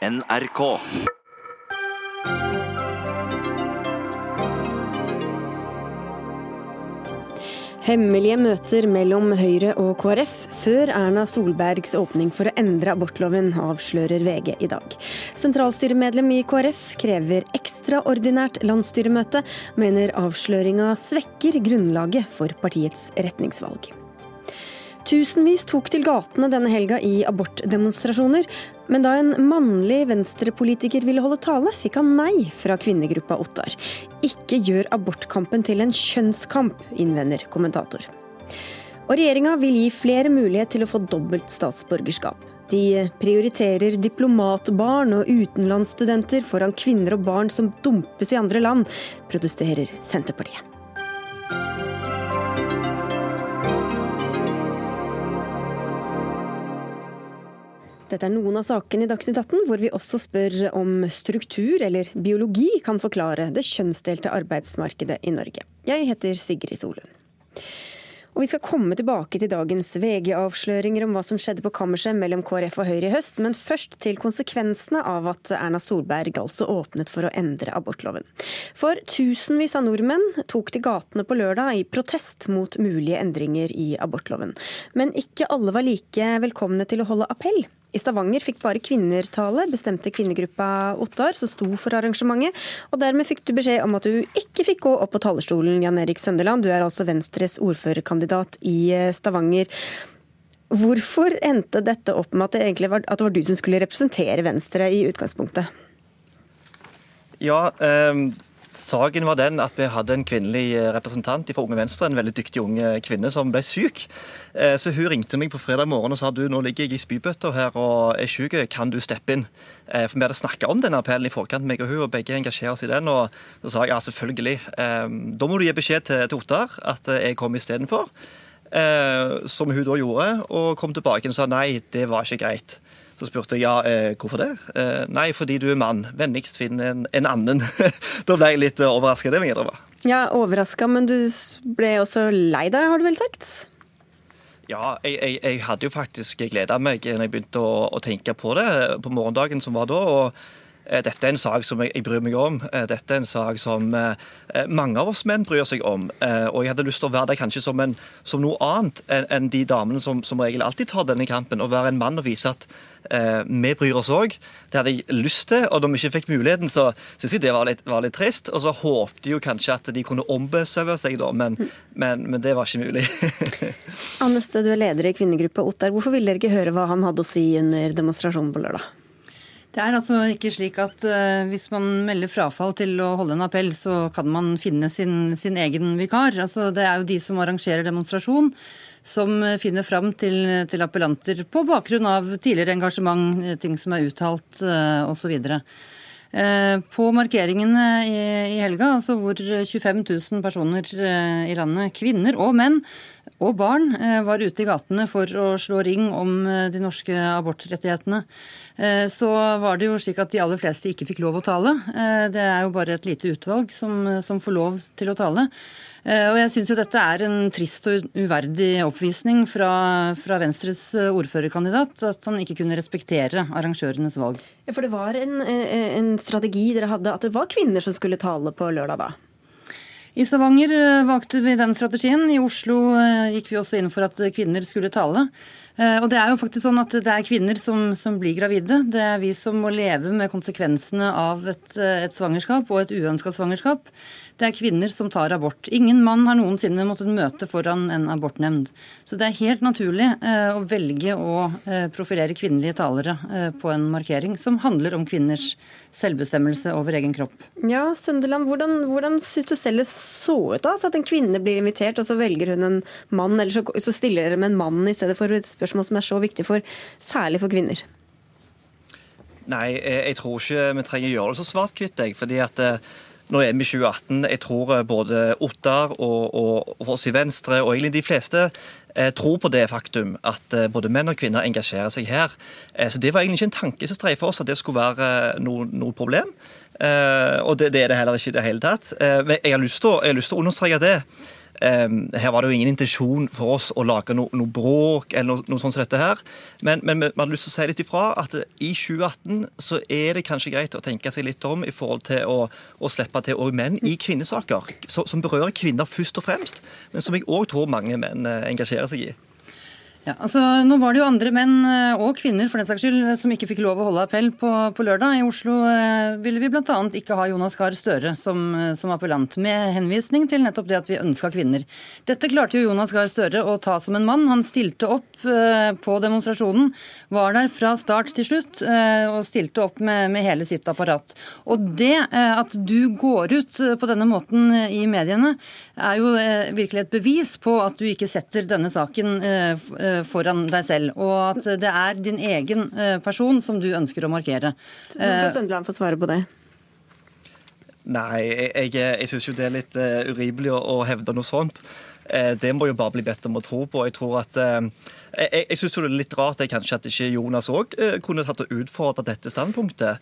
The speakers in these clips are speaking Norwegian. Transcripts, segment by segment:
NRK. Hemmelige møter mellom Høyre og KrF før Erna Solbergs åpning for å endre abortloven, avslører VG i dag. Sentralstyremedlem i KrF krever ekstraordinært landsstyremøte, mener avsløringa svekker grunnlaget for partiets retningsvalg. Tusenvis tok til gatene denne helga i abortdemonstrasjoner, men da en mannlig venstrepolitiker ville holde tale, fikk han nei fra kvinnegruppa Ottar. Ikke gjør abortkampen til en kjønnskamp, innvender kommentator. Og regjeringa vil gi flere mulighet til å få dobbelt statsborgerskap. De prioriterer diplomatbarn og utenlandsstudenter foran kvinner og barn som dumpes i andre land, protesterer Senterpartiet. Dette er noen av sakene i Dagsnytt 18 hvor vi også spør om struktur eller biologi kan forklare det kjønnsdelte arbeidsmarkedet i Norge. Jeg heter Sigrid Solund. Og Vi skal komme tilbake til dagens VG-avsløringer om hva som skjedde på kammerset mellom KrF og Høyre i høst, men først til konsekvensene av at Erna Solberg altså åpnet for å endre abortloven. For tusenvis av nordmenn tok til gatene på lørdag i protest mot mulige endringer i abortloven. Men ikke alle var like velkomne til å holde appell. I Stavanger fikk bare kvinner tale, bestemte kvinnegruppa Ottar, som sto for arrangementet. Og dermed fikk du beskjed om at du ikke fikk gå opp på talerstolen, Jan Erik Søndeland. Du er altså Venstres ordførerkandidat i eh, Stavanger. Hvorfor endte dette opp med at det var, at det var du som skulle representere Venstre i utgangspunktet? Ja, eh, Saken var den at vi hadde en kvinnelig eh, representant fra Unge Venstre, en veldig dyktig ung kvinne som ble syk. Eh, så hun ringte meg på fredag morgen og sa du, nå ligger jeg i spybøtta her og er syk, kan du steppe inn? Eh, for vi hadde snakka om denne appellen i forkant, meg og hun, og begge engasjerer oss i den. Og så sa jeg ja, selvfølgelig. Da må du gi beskjed til, til Ottar at jeg kom istedenfor. Som hun da gjorde, og kom tilbake og sa nei, det var ikke greit. Så spurte jeg ja, eh, hvorfor det? Eh, nei, fordi du er mann. Vennligst finn en, en annen. da ble jeg litt overraska, det må jeg innrømme. Ja, overraska, men du ble også lei deg, har du vel sagt? Ja, jeg, jeg, jeg hadde jo faktisk gleda meg når jeg begynte å, å, tenke på det på morgendagen som var da. og Eh, dette er en sak som jeg, bryr meg om. Eh, dette er en sak som eh, mange av oss menn bryr seg om. Og jeg hadde lyst til å være der kanskje som, en, som noe annet enn de damene som som regel alltid tar denne kampen. Å være en mann og vise at eh, vi bryr oss òg. Det hadde jeg lyst til, og da vi ikke fikk muligheten, så syntes jeg det var litt, var litt, trist. Og så håpte jeg jo kanskje at de kunne ombesøve seg, da, men, men, men, det var ikke mulig. Anne Stø, du er leder i kvinnegruppa Ottar. Hvorfor ville dere ikke høre hva han hadde å si under demonstrasjonen på lørdag? Det er altså ikke slik at uh, hvis man melder frafall til å holde en appell, så kan man finne sin, sin egen vikar. Altså, det er jo de som arrangerer demonstrasjon, som finner fram til, til appellanter på bakgrunn av tidligere engasjement, eh, ting som er uttalt uh, osv. På markeringene i, helga, altså hvor 25 000 personer i landet, kvinner og menn, og barn var ute i gatene for å slå ring om de norske abortrettighetene. Eh, så var det jo slik at de aller fleste ikke fikk lov å tale. Eh, det er jo bare et lite utvalg som, som får lov til å tale. Eh, og jeg syns jo dette er en trist og uverdig oppvisning fra, fra, Venstres ordførerkandidat, at han ikke kunne respektere arrangørenes valg. Ja, For det var en, en strategi dere hadde, at det var kvinner som skulle tale på lørdag da? I Stavanger valgte vi den strategien. I Oslo gikk vi også inn for at kvinner skulle tale. Eh, og det er jo faktisk sånn at det er kvinner som, som blir gravide. Det er vi som må leve med konsekvensene av et, eh, et svangerskap og et uønska svangerskap. Det er kvinner som tar abort. Ingen mann har noensinne måttet møte foran en abortnemnd. Så det er helt naturlig eh, å velge å eh, profilere kvinnelige talere eh, på en markering som handler om kvinners selvbestemmelse over egen kropp. Ja, Sønderland, Hvordan, hvordan syns du selv det så ut? da? Så at en kvinne blir invitert, og så velger hun en mann, eller så, så stiller dere med en mann i stedet for et spørsmål som er så viktig for, særlig for kvinner? Nei, jeg, tror ikke vi trenger å gjøre det så svart-hvitt. fordi at nå er vi i 2018. Jeg tror eh, både Ottar og, og, og oss i Venstre, og egentlig de fleste, eh, tror på det faktum at eh, både menn og kvinner engasjerer seg her. Så Det var egentlig ikke en tanke som streifa oss at det skulle være noe, noe problem. Og det, det, er det heller ikke i det hele tatt. Jeg har lyst til, å understreke det. Um, her var det jo ingen intensjon for oss å lage noe, noe bråk eller noe, noe sånt som dette her. Men, men, vi hadde lyst til å si litt ifra at i 2018 så er det kanskje greit å tenke seg litt om i forhold til å, å slippe til òg menn i kvinnesaker, som berører kvinner først og fremst, men som jeg òg tror mange menn eh, engasjerer seg i. Ja, altså, nå var det jo andre menn eh, og kvinner for den saks skyld, som ikke fikk lov å holde appell på, på lørdag. I Oslo eh, ville vi bl.a. ikke ha Jonas Gahr Støre som, eh, som, appellant, med henvisning til nettopp det at vi ønska kvinner. Dette klarte jo Jonas Gahr Støre å ta som en mann. Han stilte opp eh, på demonstrasjonen, var der fra start til slutt eh, og stilte opp med, med, hele sitt apparat. Og det eh, at du går ut på denne måten i mediene, er jo virkelig et bevis på at du ikke setter denne saken eh, Eh, foran deg selv, og at det er din egen eh, person som du ønsker å markere. Så du får Søndeland får svare på det. Nei, jeg, jeg, syns jo det er litt urimelig å, å, hevde noe sånt. Det må jo bare bli bedt om å tro på. Jeg tror at Jeg, jeg syns det er litt rart det kanskje at ikke Jonas òg kunne tatt og utfordra dette standpunktet.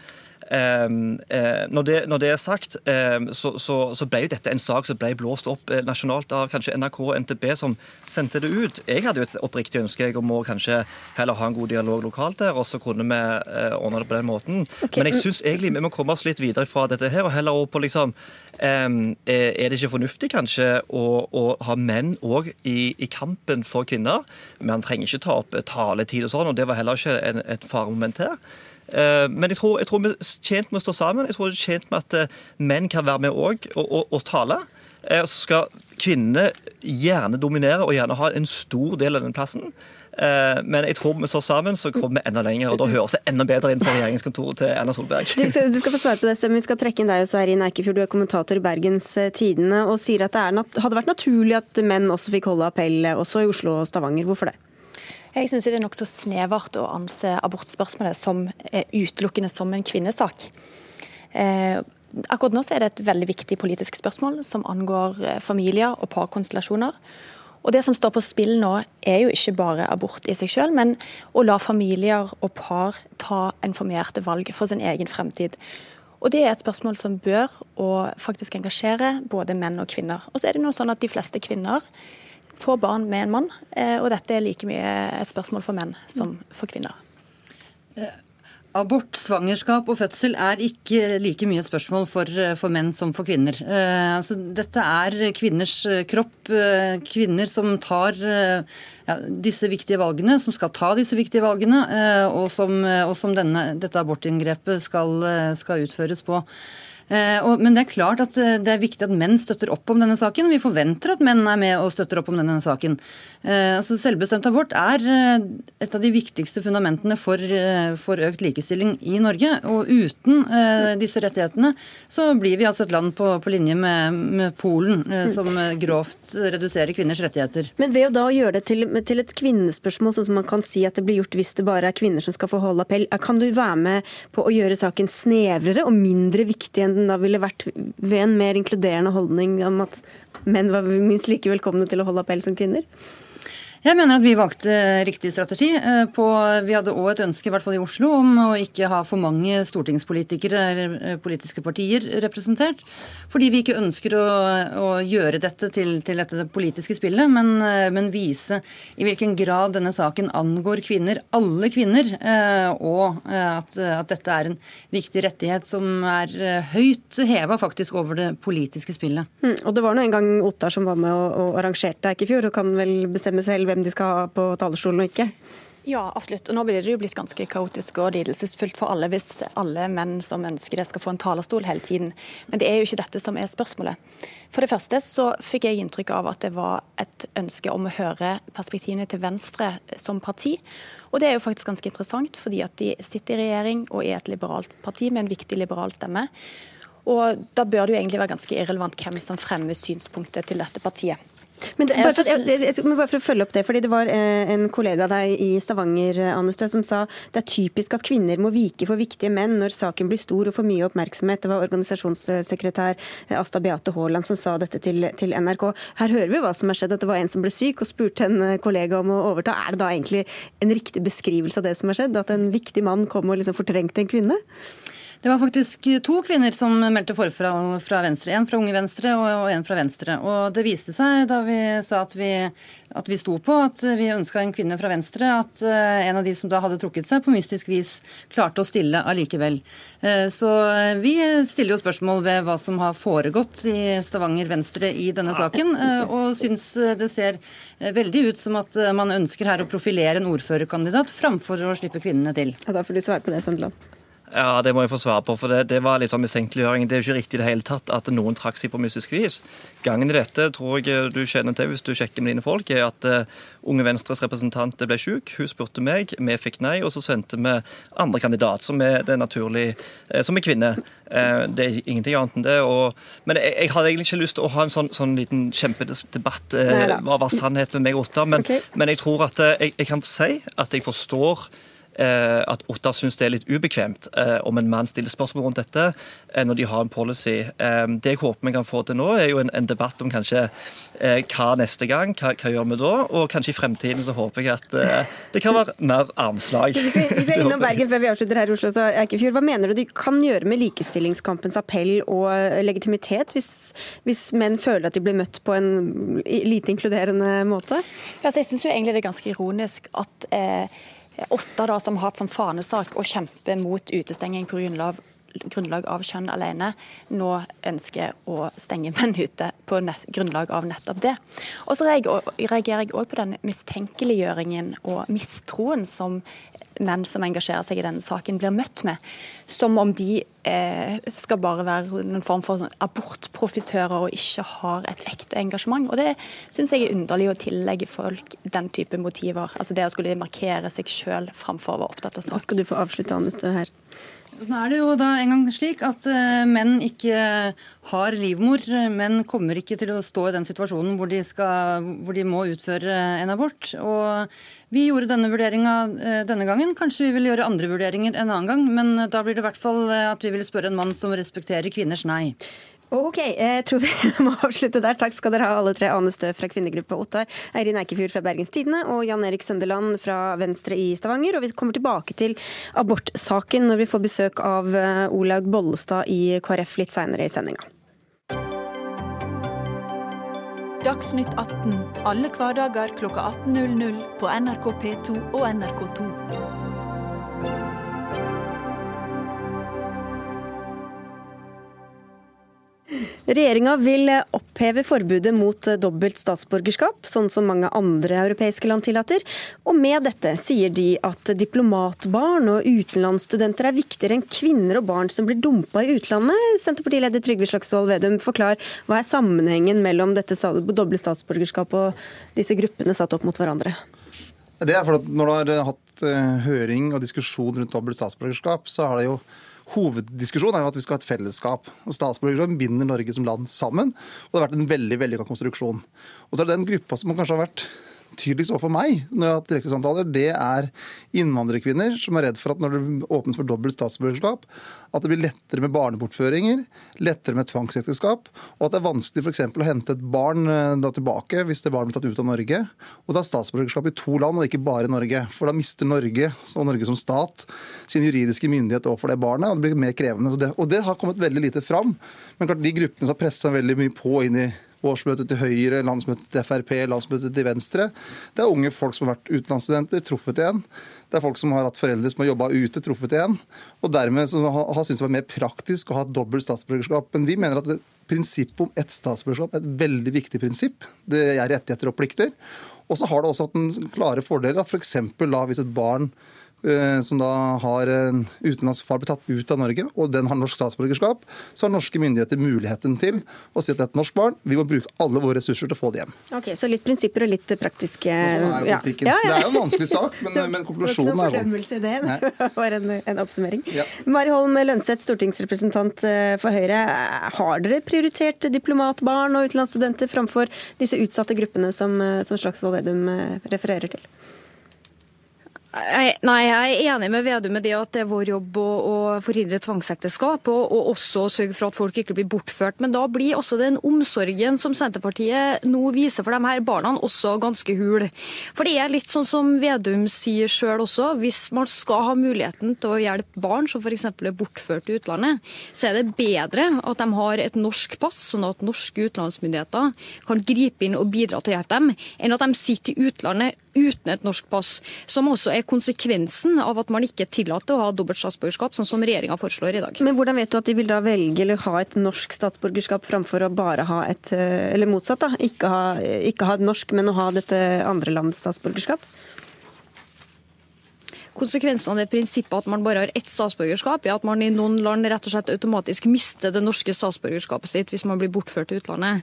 Um, uh, når det, når det, er sagt, um, så, så, så, ble jo dette en sak som ble blåst opp eh, nasjonalt av kanskje NRK og NTB, som sendte det ut. Jeg hadde jo et oppriktig ønske om å kanskje heller ha en god dialog lokalt der, og så kunne vi eh, ordne det på den måten. Okay. Men jeg syns egentlig vi må komme oss litt videre fra dette her, og heller over på liksom um, Er det ikke fornuftig kanskje å, å ha menn òg i, i, kampen for kvinner? Men han trenger ikke ta opp taletid og sånn, og det var heller ikke en, et faremoment her. Eh, men jeg tror, jeg tror, vi er tjent med å stå sammen. Jeg tror vi er tjent med at eh, menn kan være med òg og, og, og, tale. Eh, så skal kvinnene gjerne dominere og gjerne ha en stor del av den plassen. Men jeg tror vi står sammen, så kommer vi enda lenger. Og da høres det enda bedre inn på regjeringskontoret til Erna Solberg. Du skal, du skal få svare på det, Søm. Vi skal trekke inn deg også i Eikefjord. Du er kommentator i Bergens Tidende og sier at det hadde vært naturlig at menn også fikk holde appell, også i Oslo og Stavanger. Hvorfor det? Jeg syns det er nokså snevert å anse abortspørsmålet som eh, utelukkende som en kvinnesak. Eh, akkurat nå er det et veldig viktig politisk spørsmål som angår eh, familier og parkonstellasjoner. Og Det som står på spill nå, er jo ikke bare abort i seg selv, men å la familier og par ta informerte valg for sin egen fremtid. Og Det er et spørsmål som bør og faktisk engasjere både menn og kvinner. Og så er det noe sånn at De fleste kvinner få barn med en mann. Eh, og dette er like mye et spørsmål for menn som for kvinner. Eh, abort, svangerskap og fødsel er ikke like mye et spørsmål for, for menn som for kvinner. Eh, altså, dette er kvinners kropp. Eh, kvinner som tar eh, ja, disse viktige valgene, som skal ta disse viktige valgene, eh, og som, og som denne, dette abortinngrepet skal, skal utføres på. Eh, men det er klart at eh, det er viktig at menn støtter opp om denne saken. Vi forventer at menn er med og støtter opp om denne saken. Eh, altså selvbestemt abort er et av de viktigste fundamentene for, for økt likestilling i Norge. Og uten disse rettighetene så blir vi altså et land på, på linje med, med, Polen, som grovt reduserer kvinners rettigheter. Men ved å da gjøre det til, til, et kvinnespørsmål, sånn som man kan si at det blir gjort hvis det bare er kvinner som skal få holde appell, kan du være med på å gjøre saken snevrere og mindre viktig enn den da ville vært ved en mer inkluderende holdning om at menn var minst like velkomne til å holde appell som kvinner? Jeg mener at vi valgte riktig strategi. Eh, på, vi hadde òg et ønske, i hvert fall i Oslo, om å ikke ha for mange stortingspolitikere eller eh, politiske partier representert. Fordi vi ikke ønsker å, å gjøre dette til, til, dette politiske spillet, men, eh, men, vise i hvilken grad denne saken angår kvinner, alle kvinner, og at, at dette er en viktig rettighet som er høyt heva faktisk over det politiske spillet. Mm, og det var nå en gang Ottar som var med og, og arrangerte fjor, og kan vel bestemme selv hvem de skal ha på talerstolen og ikke? Ja, absolutt. Og nå blir det jo blitt ganske kaotisk og lidelsesfullt for alle hvis alle menn som ønsker det, skal få en talerstol hele tiden. Men det er jo ikke dette som er spørsmålet. For det første så fikk jeg inntrykk av at det var et ønske om å høre perspektivene til Venstre som parti. Og det er jo faktisk ganske interessant, fordi at de sitter i regjering og er et liberalt parti med en viktig liberal stemme. Og da bør det jo egentlig være ganske irrelevant hvem som fremmer synspunktet til dette partiet. Men bare, for, jeg, jeg, bare for å følge opp det, fordi det var eh, En kollega av deg i Stavanger Annestø, som sa det er typisk at kvinner må vike for viktige menn når saken blir stor og får mye oppmerksomhet. Det var organisasjonssekretær eh, Asta Beate Haaland som sa dette til, til, NRK. Her hører vi hva som har skjedd, at det var en som ble syk og spurte en eh, kollega om å overta. Er det da egentlig en riktig beskrivelse av det som har skjedd? At en viktig mann kom og liksom fortrengte en kvinne? Det var faktisk to kvinner som meldte forfall fra Venstre. En fra Unge Venstre og en fra Venstre. Og det viste seg da vi sa at vi, at vi sto på at vi ønska en kvinne fra Venstre, at eh, en av de som da hadde trukket seg, på mystisk vis klarte å stille allikevel. Eh, så vi stiller jo spørsmål ved hva som har foregått i Stavanger Venstre i denne saken, eh, og syns det ser veldig ut som at man ønsker her å profilere en ordførerkandidat framfor å slippe kvinnene til. Ja, da får du svare på det, Søndeland. Ja, Det må jeg få svar på. for Det, det var litt sånn mistenkeliggjøring. Det er jo ikke riktig i det hele tatt at noen trakk seg på mystisk vis. Gangen i dette tror jeg du kjenner til hvis du sjekker med dine folk, er at uh, Unge Venstres representant ble syk. Hun spurte meg, vi fikk nei, og så sendte vi andre kandidat, som er det naturlig, uh, som er kvinne. Uh, det er ingenting annet enn det. Og, men jeg, jeg, hadde egentlig ikke lyst til å ha en sånn, sånn liten kjempedebatt hva var sannhet med meg og Otta, men, okay. men jeg tror at jeg, jeg kan si at jeg forstår Eh, at Ottar syns det er litt ubekvemt eh, om en mann stiller spørsmål rundt dette eh, når de har en policy. Det jeg håper vi kan få til nå, er jo en, en debatt om kanskje hva neste gang, hva, hva, gjør vi da? Og kanskje i fremtiden så håper jeg at det kan være mer armslag. Hvis vi, hvis vi er innom Bergen før vi avslutter her i Oslo, så Eikefjord, hva mener du de kan gjøre med likestillingskampens appell og legitimitet, hvis, hvis menn føler at de blir møtt på en lite inkluderende måte? Altså, jeg syns egentlig det er ganske ironisk at eh, åtte da, som har hatt som fanesak å kjempe mot utestenging på grunnlag, grunnlag av kjønn alene, nå ønsker å stenge menn ute på nett, grunnlag av nettopp det. Og så reagerer jeg òg på den mistenkeliggjøringen og mistroen som menn som engasjerer seg i denne saken, blir møtt med. Som om de eh, skal bare være noen form for abortprofitører og ikke har et ekte engasjement. Og Det syns jeg er underlig å tillegge folk den type motiver. Altså Det å skulle markere seg sjøl framfor å være opptatt av sak. Da skal du få avslutte, Anne Stø her. Nå er det jo da en gang slik at uh, menn ikke har livmor. Menn kommer ikke til å stå i den situasjonen hvor de, skal, hvor de må utføre en abort. Og vi gjorde denne vurderinga uh, denne gangen. Kanskje vi vil gjøre andre vurderinger en annen gang. Men da blir det i hvert fall at vi vil spørre en mann som respekterer kvinners nei. Ok, jeg tror vi må avslutte der. Takk skal dere ha alle tre. Ane Stø fra kvinnegruppa Ottar, Eirin Eikefjord fra Bergens Tidende og Jan Erik Søndeland fra Venstre i Stavanger. Og vi kommer tilbake til abortsaken når vi får besøk av eh, Olaug Bollestad i KrF litt seinere i sendinga. Dagsnytt 18 alle hverdager klokka 18.00 på NRK P2 og NRK2. Regjeringa vil oppheve forbudet mot dobbelt statsborgerskap, sånn som mange andre europeiske land tillater. Og med dette sier de at diplomatbarn og utenlandsstudenter er viktigere enn kvinner og barn som blir dumpa i utlandet. Senterpartileder Trygve Slagsvold Vedum, forklar hva er sammenhengen mellom dette doble statsborgerskap og disse gruppene satt opp mot hverandre? Det er for at Når du har hatt eh, høring og diskusjon rundt dobbelt statsborgerskap, så har det jo hoveddiskusjon er jo at vi skal ha et fellesskap. og Statsborgerloven binder Norge som land sammen. og Det har vært en veldig vellykka konstruksjon. Og så er det den gruppa som kanskje har vært tydeligst overfor meg, når jeg har hatt direktesamtaler, det er innvandrerkvinner som er redd for at når det åpnes for dobbelt statsborgerskap, at det blir lettere med barnebortføringer, lettere med tvangsekteskap, og at det er vanskelig f.eks. å hente et barn eh, da, tilbake hvis det barnet blir tatt ut av Norge, og da statsborgerskap i to land, og ikke bare Norge. For da mister Norge, og Norge som stat, sin juridiske myndighet overfor det barnet, og det blir mer krevende. Det, og det har kommet veldig lite fram. Men klart, de gruppene som har pressa veldig mye på inn i årsmøtet til Høyre, landsmøtet til Frp, landsmøtet til Venstre. Det er unge folk som har vært utenlandsstudenter, truffet igjen. Det er folk som har hatt foreldre som har jobba ute, truffet igjen. Og dermed som har, syntes det var mer praktisk å ha dobbelt statsborgerskap. Men vi mener at prinsippet om ett statsborgerskap er et veldig viktig prinsipp. Det er rettigheter og plikter. Og så har det også hatt en klare fordeler at f.eks. For hvis et barn som da har en utenlandsk far blitt tatt ut av Norge, og den har norsk statsborgerskap, så har norske myndigheter muligheten til å si at det er et norsk barn. Vi må bruke alle våre ressurser til å få det hjem. Ok, Så litt prinsipper og litt praktiske sånn er ja. Ja, ja. Det er jo en vanskelig sak, men, men konklusjonen er sånn. Det var en, en oppsummering. Mari Holm Lønseth, stortingsrepresentant eh, for Høyre. Har dere prioritert diplomatbarn og utenlandsstudenter framfor disse utsatte gruppene som, eh, som Slagsvold Vedum refererer til? Nei, jeg er enig med Vedum med det at det er vår jobb å, å forhindre tvangsekteskap, og, og, også sørge for at folk ikke blir bortført. Men da blir også den omsorgen som Senterpartiet nå viser for de her barna, også ganske hul. For det er litt sånn som Vedum sier sjøl også, hvis man skal ha muligheten til å hjelpe barn som f.eks. er bortført til utlandet, så er det bedre at de har et norsk pass, sånn at norske utenlandsmyndigheter kan gripe inn og bidra til å hjelpe dem, enn at de sitter i utlandet uten et norsk pass, som også er konsekvensen av at man ikke tillater å ha dobbelt statsborgerskap, sånn som regjeringa foreslår i dag. Men hvordan vet du at de vil da velge eller ha et norsk statsborgerskap framfor å bare ha et eh, Eller motsatt, da. Ikke ha, ikke ha et norsk, men å ha dette andre landets statsborgerskap? Konsekvensen av det prinsippet at man bare har ett statsborgerskap, er at man i noen land rett og slett automatisk mister det norske statsborgerskapet sitt hvis man blir bortført til utlandet.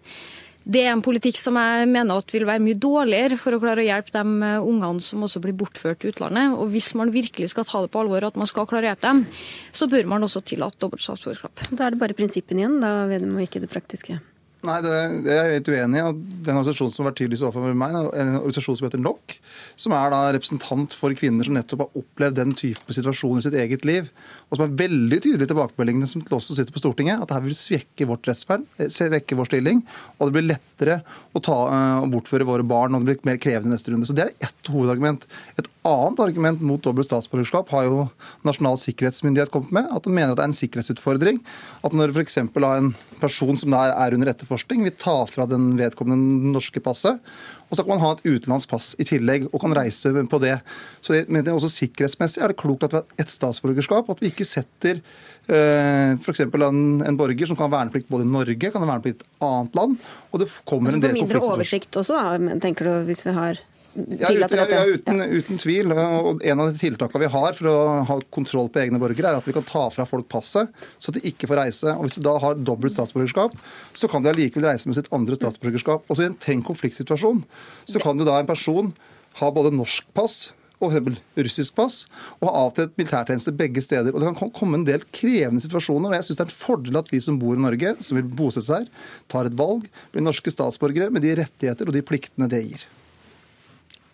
Det er en politikk som jeg mener at vil være mye dårligere for å klare å hjelpe de eh, ungene som også blir bortført til utlandet. Og hvis man virkelig skal ta det på alvor at man skal klare å hjelpe dem, så bør man også tillate dobbelt statsborgerskap. Da er det bare prinsippene igjen, da, Vedum, og ikke det praktiske? Nei, det, det er jeg helt uenig i. Den organisasjonen som har vært tydeligst overfor meg, en organisasjon som heter NOK, som er da representant for kvinner som nettopp har opplevd den type situasjoner i sitt eget liv. Og som er veldig tydelig i tilbakemeldingene som til oss sitter på Stortinget, at dette vil svekke vårt rettsvern, eh, svekke vår stilling, og det blir lettere å, ta, eh, å bortføre våre barn, og det blir mer krevende i neste runde. Så det er ett hovedargument. Et annet argument mot dobbelt statsborgerskap har jo Nasjonal sikkerhetsmyndighet kommet med. At de mener at det er en sikkerhetsutfordring. At når f.eks. en person som der er under etterforskning, vil ta fra den vedkommende norske passet, og så kan man ha et utenlandsk pass i tillegg og kan reise på det. Så jeg er også Sikkerhetsmessig er det klokt at vi har ett statsborgerskap, at vi ikke setter uh, f.eks. En, en borger som kan ha verneplikt både i Norge, kan ha verneplikt i et annet land. og det kommer en del For mindre oversikt også, tenker du, hvis vi har ja, uten, ja, uten, uten, tvil. og En av de tiltakene vi har for å ha kontroll på egne borgere, er at vi kan ta fra folk passet, så at de ikke får reise. Og Hvis de da har dobbelt statsborgerskap, så kan de allikevel reise med sitt andre statsborgerskap. Også i en tenkt konfliktsituasjon så kan jo da en person ha både norsk pass og russisk pass, og ha avtalt militærtjeneste begge steder. Og Det kan komme en del krevende situasjoner. og Jeg syns det er en fordel at vi som bor i Norge, som vil bosette seg her, tar et valg, blir norske statsborgere med de rettigheter og de pliktene det gir.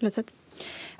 Lázate.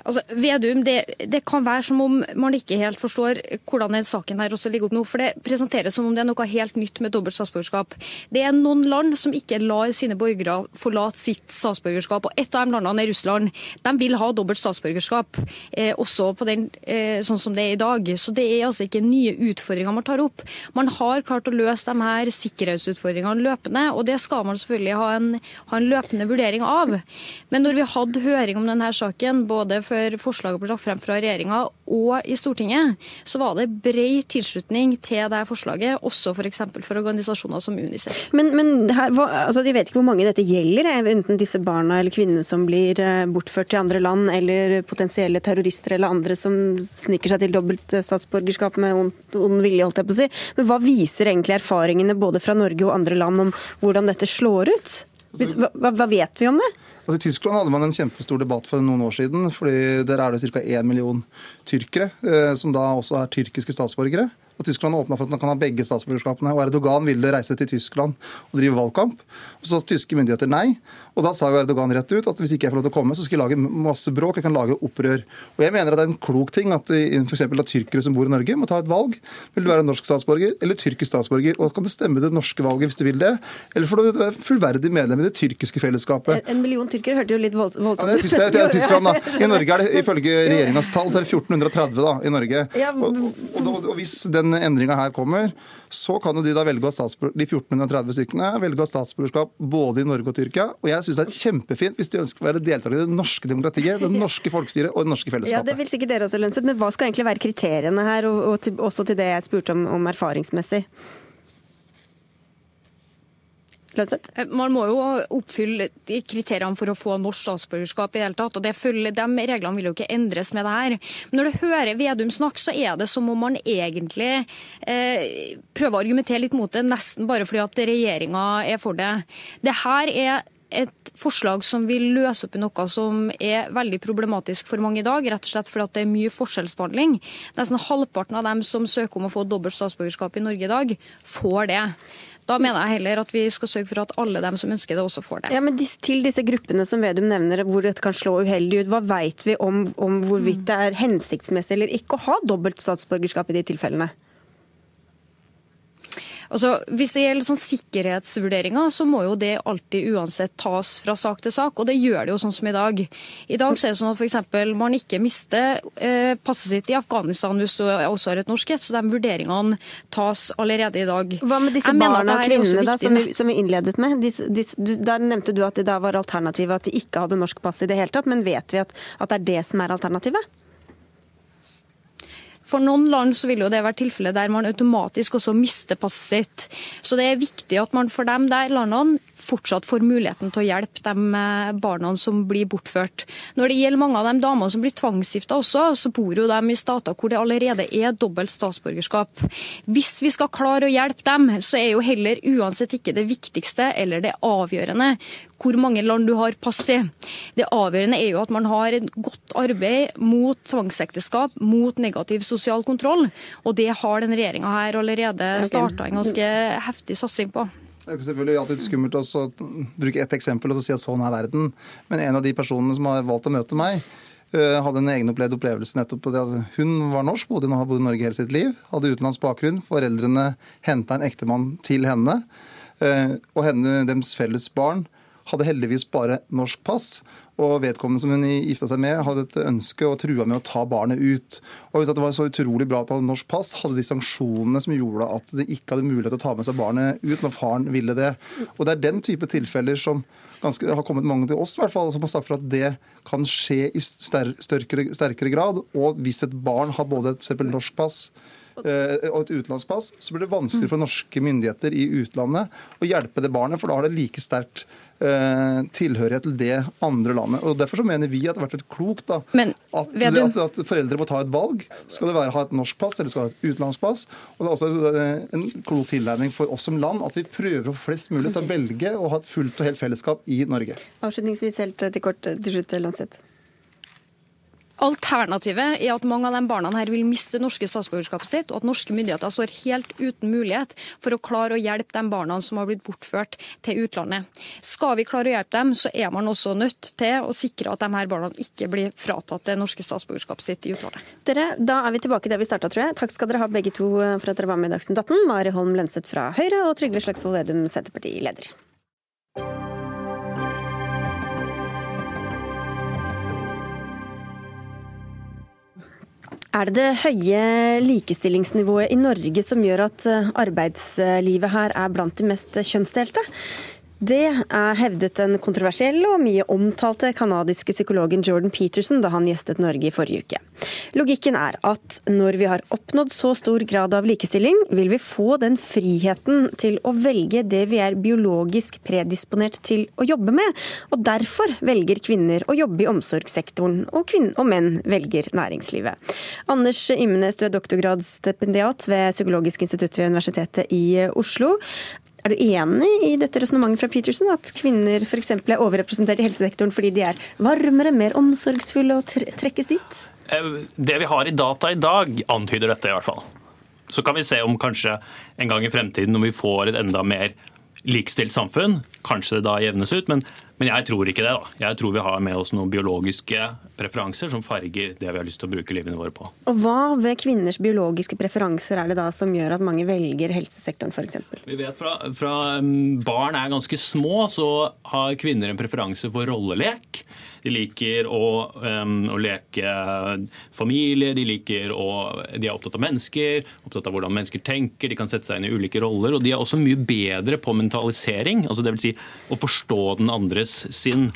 Altså, Vedum, det, det, kan være som om man ikke helt forstår hvordan den saken her også ligger opp nå. For det presenteres som om det er noe helt nytt med dobbelt statsborgerskap. Det er noen land som ikke lar sine borgere forlate sitt statsborgerskap. og Et av de landene er Russland. De vil ha dobbelt statsborgerskap, eh, også på den, eh, sånn som det er i dag. Så det er altså ikke nye utfordringer man tar opp. Man har klart å løse de her sikkerhetsutfordringene løpende, og det skal man selvfølgelig ha en, ha en løpende vurdering av. Men når vi hadde høring om denne saken, både for før forslaget ble lagt frem fra regjeringa og i Stortinget, så var det bred tilslutning til det forslaget, også f.eks. For, for organisasjoner som Unicef. Men, men her, altså, de vet ikke hvor mange dette gjelder, enten disse barna eller kvinnene som blir eh, bortført til andre land, eller potensielle terrorister eller andre som sniker seg til dobbelt statsborgerskap med ond vilje, holdt jeg på å si. Men hva viser egentlig erfaringene både fra Norge og andre land om hvordan dette slår ut? Hva, hva vet vi om det? Altså, I Tyskland hadde man en kjempestor debatt for noen år siden. fordi Der er det ca. 1 million tyrkere, eh, som da også er tyrkiske statsborgere. Og Tyskland åpna for at man kan ha begge statsborgerskapene. og Erdogan ville reise til Tyskland og drive valgkamp. Og Så tyske myndigheter nei. Og Da sa jo Erdogan rett ut at hvis ikke jeg får lov til å komme, så skal jeg lage masse bråk. Jeg kan lage opprør. Og Jeg mener at det er en klok ting at f.eks. tyrkere som bor i Norge, må ta et valg. Vil du være norsk statsborger eller tyrkisk statsborger? Og kan du stemme det norske valget hvis du vil det? Eller får du være fullverdig medlem i det tyrkiske fellesskapet? En million tyrkere hørte jo litt voldsomt ja, det, er, det er Tyskland, da. I Norge er det ifølge regjeringas tall så er det 1430 da, i Norge. Og, og, og, hvis den endringa her kommer, så kan jo de da velge de 1430 stykkene velge å ha statsborgerskap både i Norge og Tyrkia. Og jeg syns det er kjempefint hvis de ønsker å være deltakere i det norske demokratiet, det norske folkestyret og det norske fellesskapet. Ja, Det vil sikkert dere også, Lønseth. Men hva skal egentlig være kriteriene her, og, og til, også til det jeg spurte om, om erfaringsmessig? Lønseth? Eh, man må jo oppfylle kriteriene for å få norsk statsborgerskap. i det hele tatt, og det følger, De reglene vil jo ikke endres med det her. Men når du hører Vedum snakke, så er det som om man egentlig eh, prøver å argumentere litt mot det, nesten bare fordi at regjeringa er for det. Det her er et forslag som vil løse opp i noe som er veldig problematisk for mange i dag, rett og slett fordi det er mye forskjellsbehandling. Nesten halvparten av dem som søker om å få dobbelt statsborgerskap i Norge i dag, får det. Da mener jeg heller at vi skal sørge for at alle dem som ønsker det, også får det. Ja, men Til disse gruppene som Vedum nevner, hvor dette kan slå uheldig ut, hva vet vi om, om hvorvidt det er hensiktsmessig eller ikke å ha dobbelt statsborgerskap i de tilfellene? Altså, hvis det gjelder sånn sikkerhetsvurderinger, så må jo det alltid uansett tas fra sak til sak, og det gjør det jo sånn som i dag. I dag så er det sånn at f.eks. man ikke mister eh, passet sitt i Afghanistan hvis du også har et norsk et, så de vurderingene tas allerede i dag. Hva med disse barna og kvinnene da, som, som, vi innledet med? Da disse, du, der nevnte du at det da var alternativet at de ikke hadde norsk pass i det hele tatt, men vet vi at, at det er det som er alternativet? For noen land så vil jo det være tilfellet der man automatisk også mister passet sitt. Så det er viktig at man for dem der landene fortsatt får muligheten til å hjelpe de eh, barna som blir bortført. Når det gjelder mange av de damene som blir tvangsgifta også, så bor jo de i stater hvor det allerede er dobbelt statsborgerskap. Hvis vi skal klare å hjelpe dem, så er jo heller uansett ikke det viktigste eller det avgjørende hvor mange land du har pass i. Det avgjørende er jo at man har et godt arbeid mot tvangsekteskap, mot negativ sosial kontroll. Og det har den regjeringa her allerede starta en ganske heftig satsing på. Det er selvfølgelig alltid skummelt å bruke ett eksempel og si at sånn er verden. Men en av de personene som har valgt å møte meg, eh, hadde en egenopplevd opplevelse nettopp på det at hun var norsk, bodde i Norge hele sitt liv, hadde utenlandsk bakgrunn. Foreldrene henta en ektemann til henne. Eh, og henne, deres felles barn hadde heldigvis bare norsk pass. Og vedkommende som hun gifta seg med, hadde et ønske og trua med å ta barnet ut. Og at Det var så utrolig bra at han hadde norsk pass, hadde de sanksjonene som gjorde at de ikke hadde mulighet til å ta med seg barnet ut når faren ville det. Og Det er den type tilfeller som ganske, har kommet mange til oss, i hvert fall, som har sagt for at det kan skje i sterkere, sterkere grad. Og hvis et barn har både et norsk pass eh, og et utenlandspass, så blir det vanskeligere for norske myndigheter i utlandet å hjelpe det barnet, for da har det like sterkt tilhørighet til det andre landet. Og Derfor så mener vi at det har vært litt klokt da, Men, at, at, at, foreldre må ta et valg. Skal det være ha et norsk pass eller skal det ha et utenlandspass? Og Det er også eh, en klok tilnærming for oss som land at vi prøver å få flest mulig til å velge å ha et fullt og helt fellesskap i Norge. Avslutningsvis helt til kort til slutt, Lanseth. Alternativet er at mange av de barna her vil miste norske statsborgerskapet sitt, og at norske myndigheter står helt uten mulighet for å klare å hjelpe de barna som har blitt bortført til utlandet. Skal vi klare å hjelpe dem, så er man også nødt til å sikre at de her barna ikke blir fratatt det norske statsborgerskapet sitt i utlandet. Dere, da er vi tilbake der vi starta, tror jeg. Takk skal dere ha begge to for at dere var med i Dagsnytt 18. Mari Holm Lønseth fra Høyre og Trygve Slagsvold Vedum, Senterparti-leder. Er det det høye likestillingsnivået i Norge som gjør at eh, arbeidslivet her er blant de mest kjønnsdelte? Det er hevdet den kontroversielle og mye omtalte canadiske psykologen Jordan Peterson da han gjestet Norge i forrige uke. Logikken er at når vi har oppnådd så stor grad av likestilling, vil vi få den friheten til å velge det vi er biologisk predisponert til å jobbe med. Og derfor velger kvinner å jobbe i omsorgssektoren, og, og menn velger næringslivet. Anders Imnes, du er doktorgradsstipendiat ved Psykologisk institutt ved Universitetet i Oslo. Er du enig i dette resonnementet fra Peterson, at kvinner f.eks. er overrepresentert i helsesektoren fordi de er varmere, mer omsorgsfulle og trekkes dit? Eh, det vi har i data i dag, antyder dette i hvert fall. Så kan vi se om kanskje en gang i fremtiden, når vi får et enda mer likestilt samfunn, kanskje det da jevnes ut. Men, men, jeg tror ikke det. da. Jeg tror vi har med oss noen biologiske preferanser som farger det vi har lyst til å bruke livene våre på. Og Hva ved kvinners biologiske preferanser er det da som gjør at mange velger helsesektoren f.eks.? Vi vet fra, fra um, barn er ganske små, så har kvinner en preferanse for rollelek. De liker å, um, å, leke familie, de liker å, de er opptatt av mennesker, opptatt av hvordan mennesker tenker, de kan sette seg inn i ulike roller. Og de er også mye bedre på mentalisering, altså dvs. Si å forstå den andres sinn.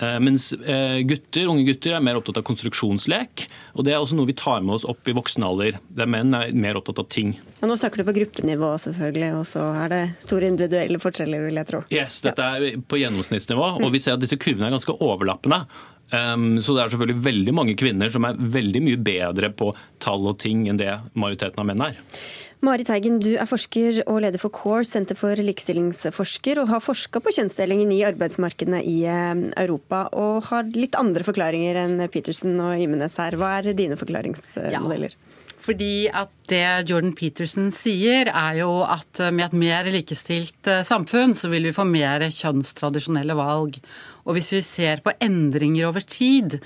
Eh, mens eh, gutter, unge gutter er mer opptatt av konstruksjonslek. og Det er også noe vi tar med oss opp i voksen alder. Der menn er mer opptatt av ting. Ja, Nå snakker du på gruppenivå, selvfølgelig, og så er det store individuelle forskjeller, vil jeg tro. Yes, dette er på gjennomsnittsnivå, og vi ser at disse kurvene er ganske overlappende. Um, så det er selvfølgelig veldig mange kvinner som er veldig mye bedre på tall og ting enn det majoriteten av menn er. Mari Teigen, du er forsker og leder for CORE, Senter for likestillingsforsker, og har forska på kjønnsdelingen i arbeidsmarkedene i eh, Europa, og har litt andre forklaringer enn Peterson og Imenes her. Hva er dine forklaringsmodeller? Ja. Fordi at det Jordan Peterson sier, er jo at med et mer likestilt eh, samfunn, så vil vi få mer kjønnstradisjonelle valg. Og hvis vi ser på endringer over tid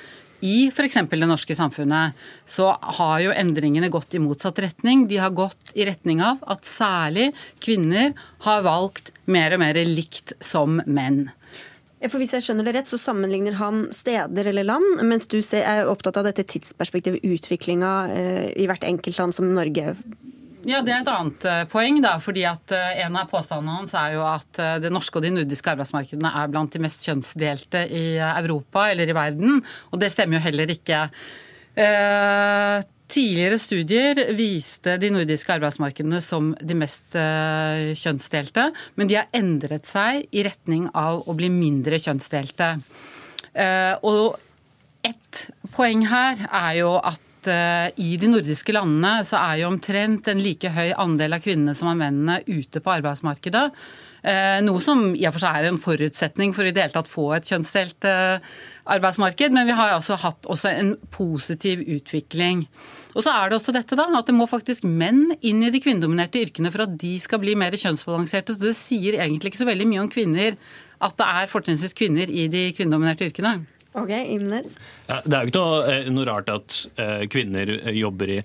i f.eks. det norske samfunnet, så har jo endringene gått i motsatt retning. De har gått i retning av at særlig kvinner har valgt mer og mer likt som menn. For Hvis jeg skjønner det rett, så sammenligner han steder eller land, mens du er opptatt av dette tidsperspektivet, utviklinga eh, i hvert enkelt land som Norge ja, Det er et annet eh, poeng. da, fordi at eh, En av påstandene hans er jo at det norske og de nordiske arbeidsmarkedene er blant de mest kjønnsdelte i Europa eller i verden. Og det stemmer jo heller ikke. Tidligere studier viste de nordiske arbeidsmarkedene som de mest kjønnsdelte, men de har endret seg i retning av å bli mindre kjønnsdelte. Og ett poeng her er jo at uh, i de nordiske landene så er jo omtrent en like høy andel av kvinnene som av mennene ute på arbeidsmarkedet. Noe som i og for seg er en forutsetning for i det hele tatt få et kjønnsdelt arbeidsmarked, men vi har altså hatt også en positiv utvikling. Og så er det også dette da, at det må faktisk menn inn i de kvinnedominerte yrkene for at de skal bli mer kjønnsbalanserte. Så det sier egentlig ikke så veldig mye om kvinner at det er fortrinnsvis kvinner i de kvinnedominerte yrkene. Ok, Imnes. Det er jo ikke noe, eh, noe rart at uh, kvinner jobber i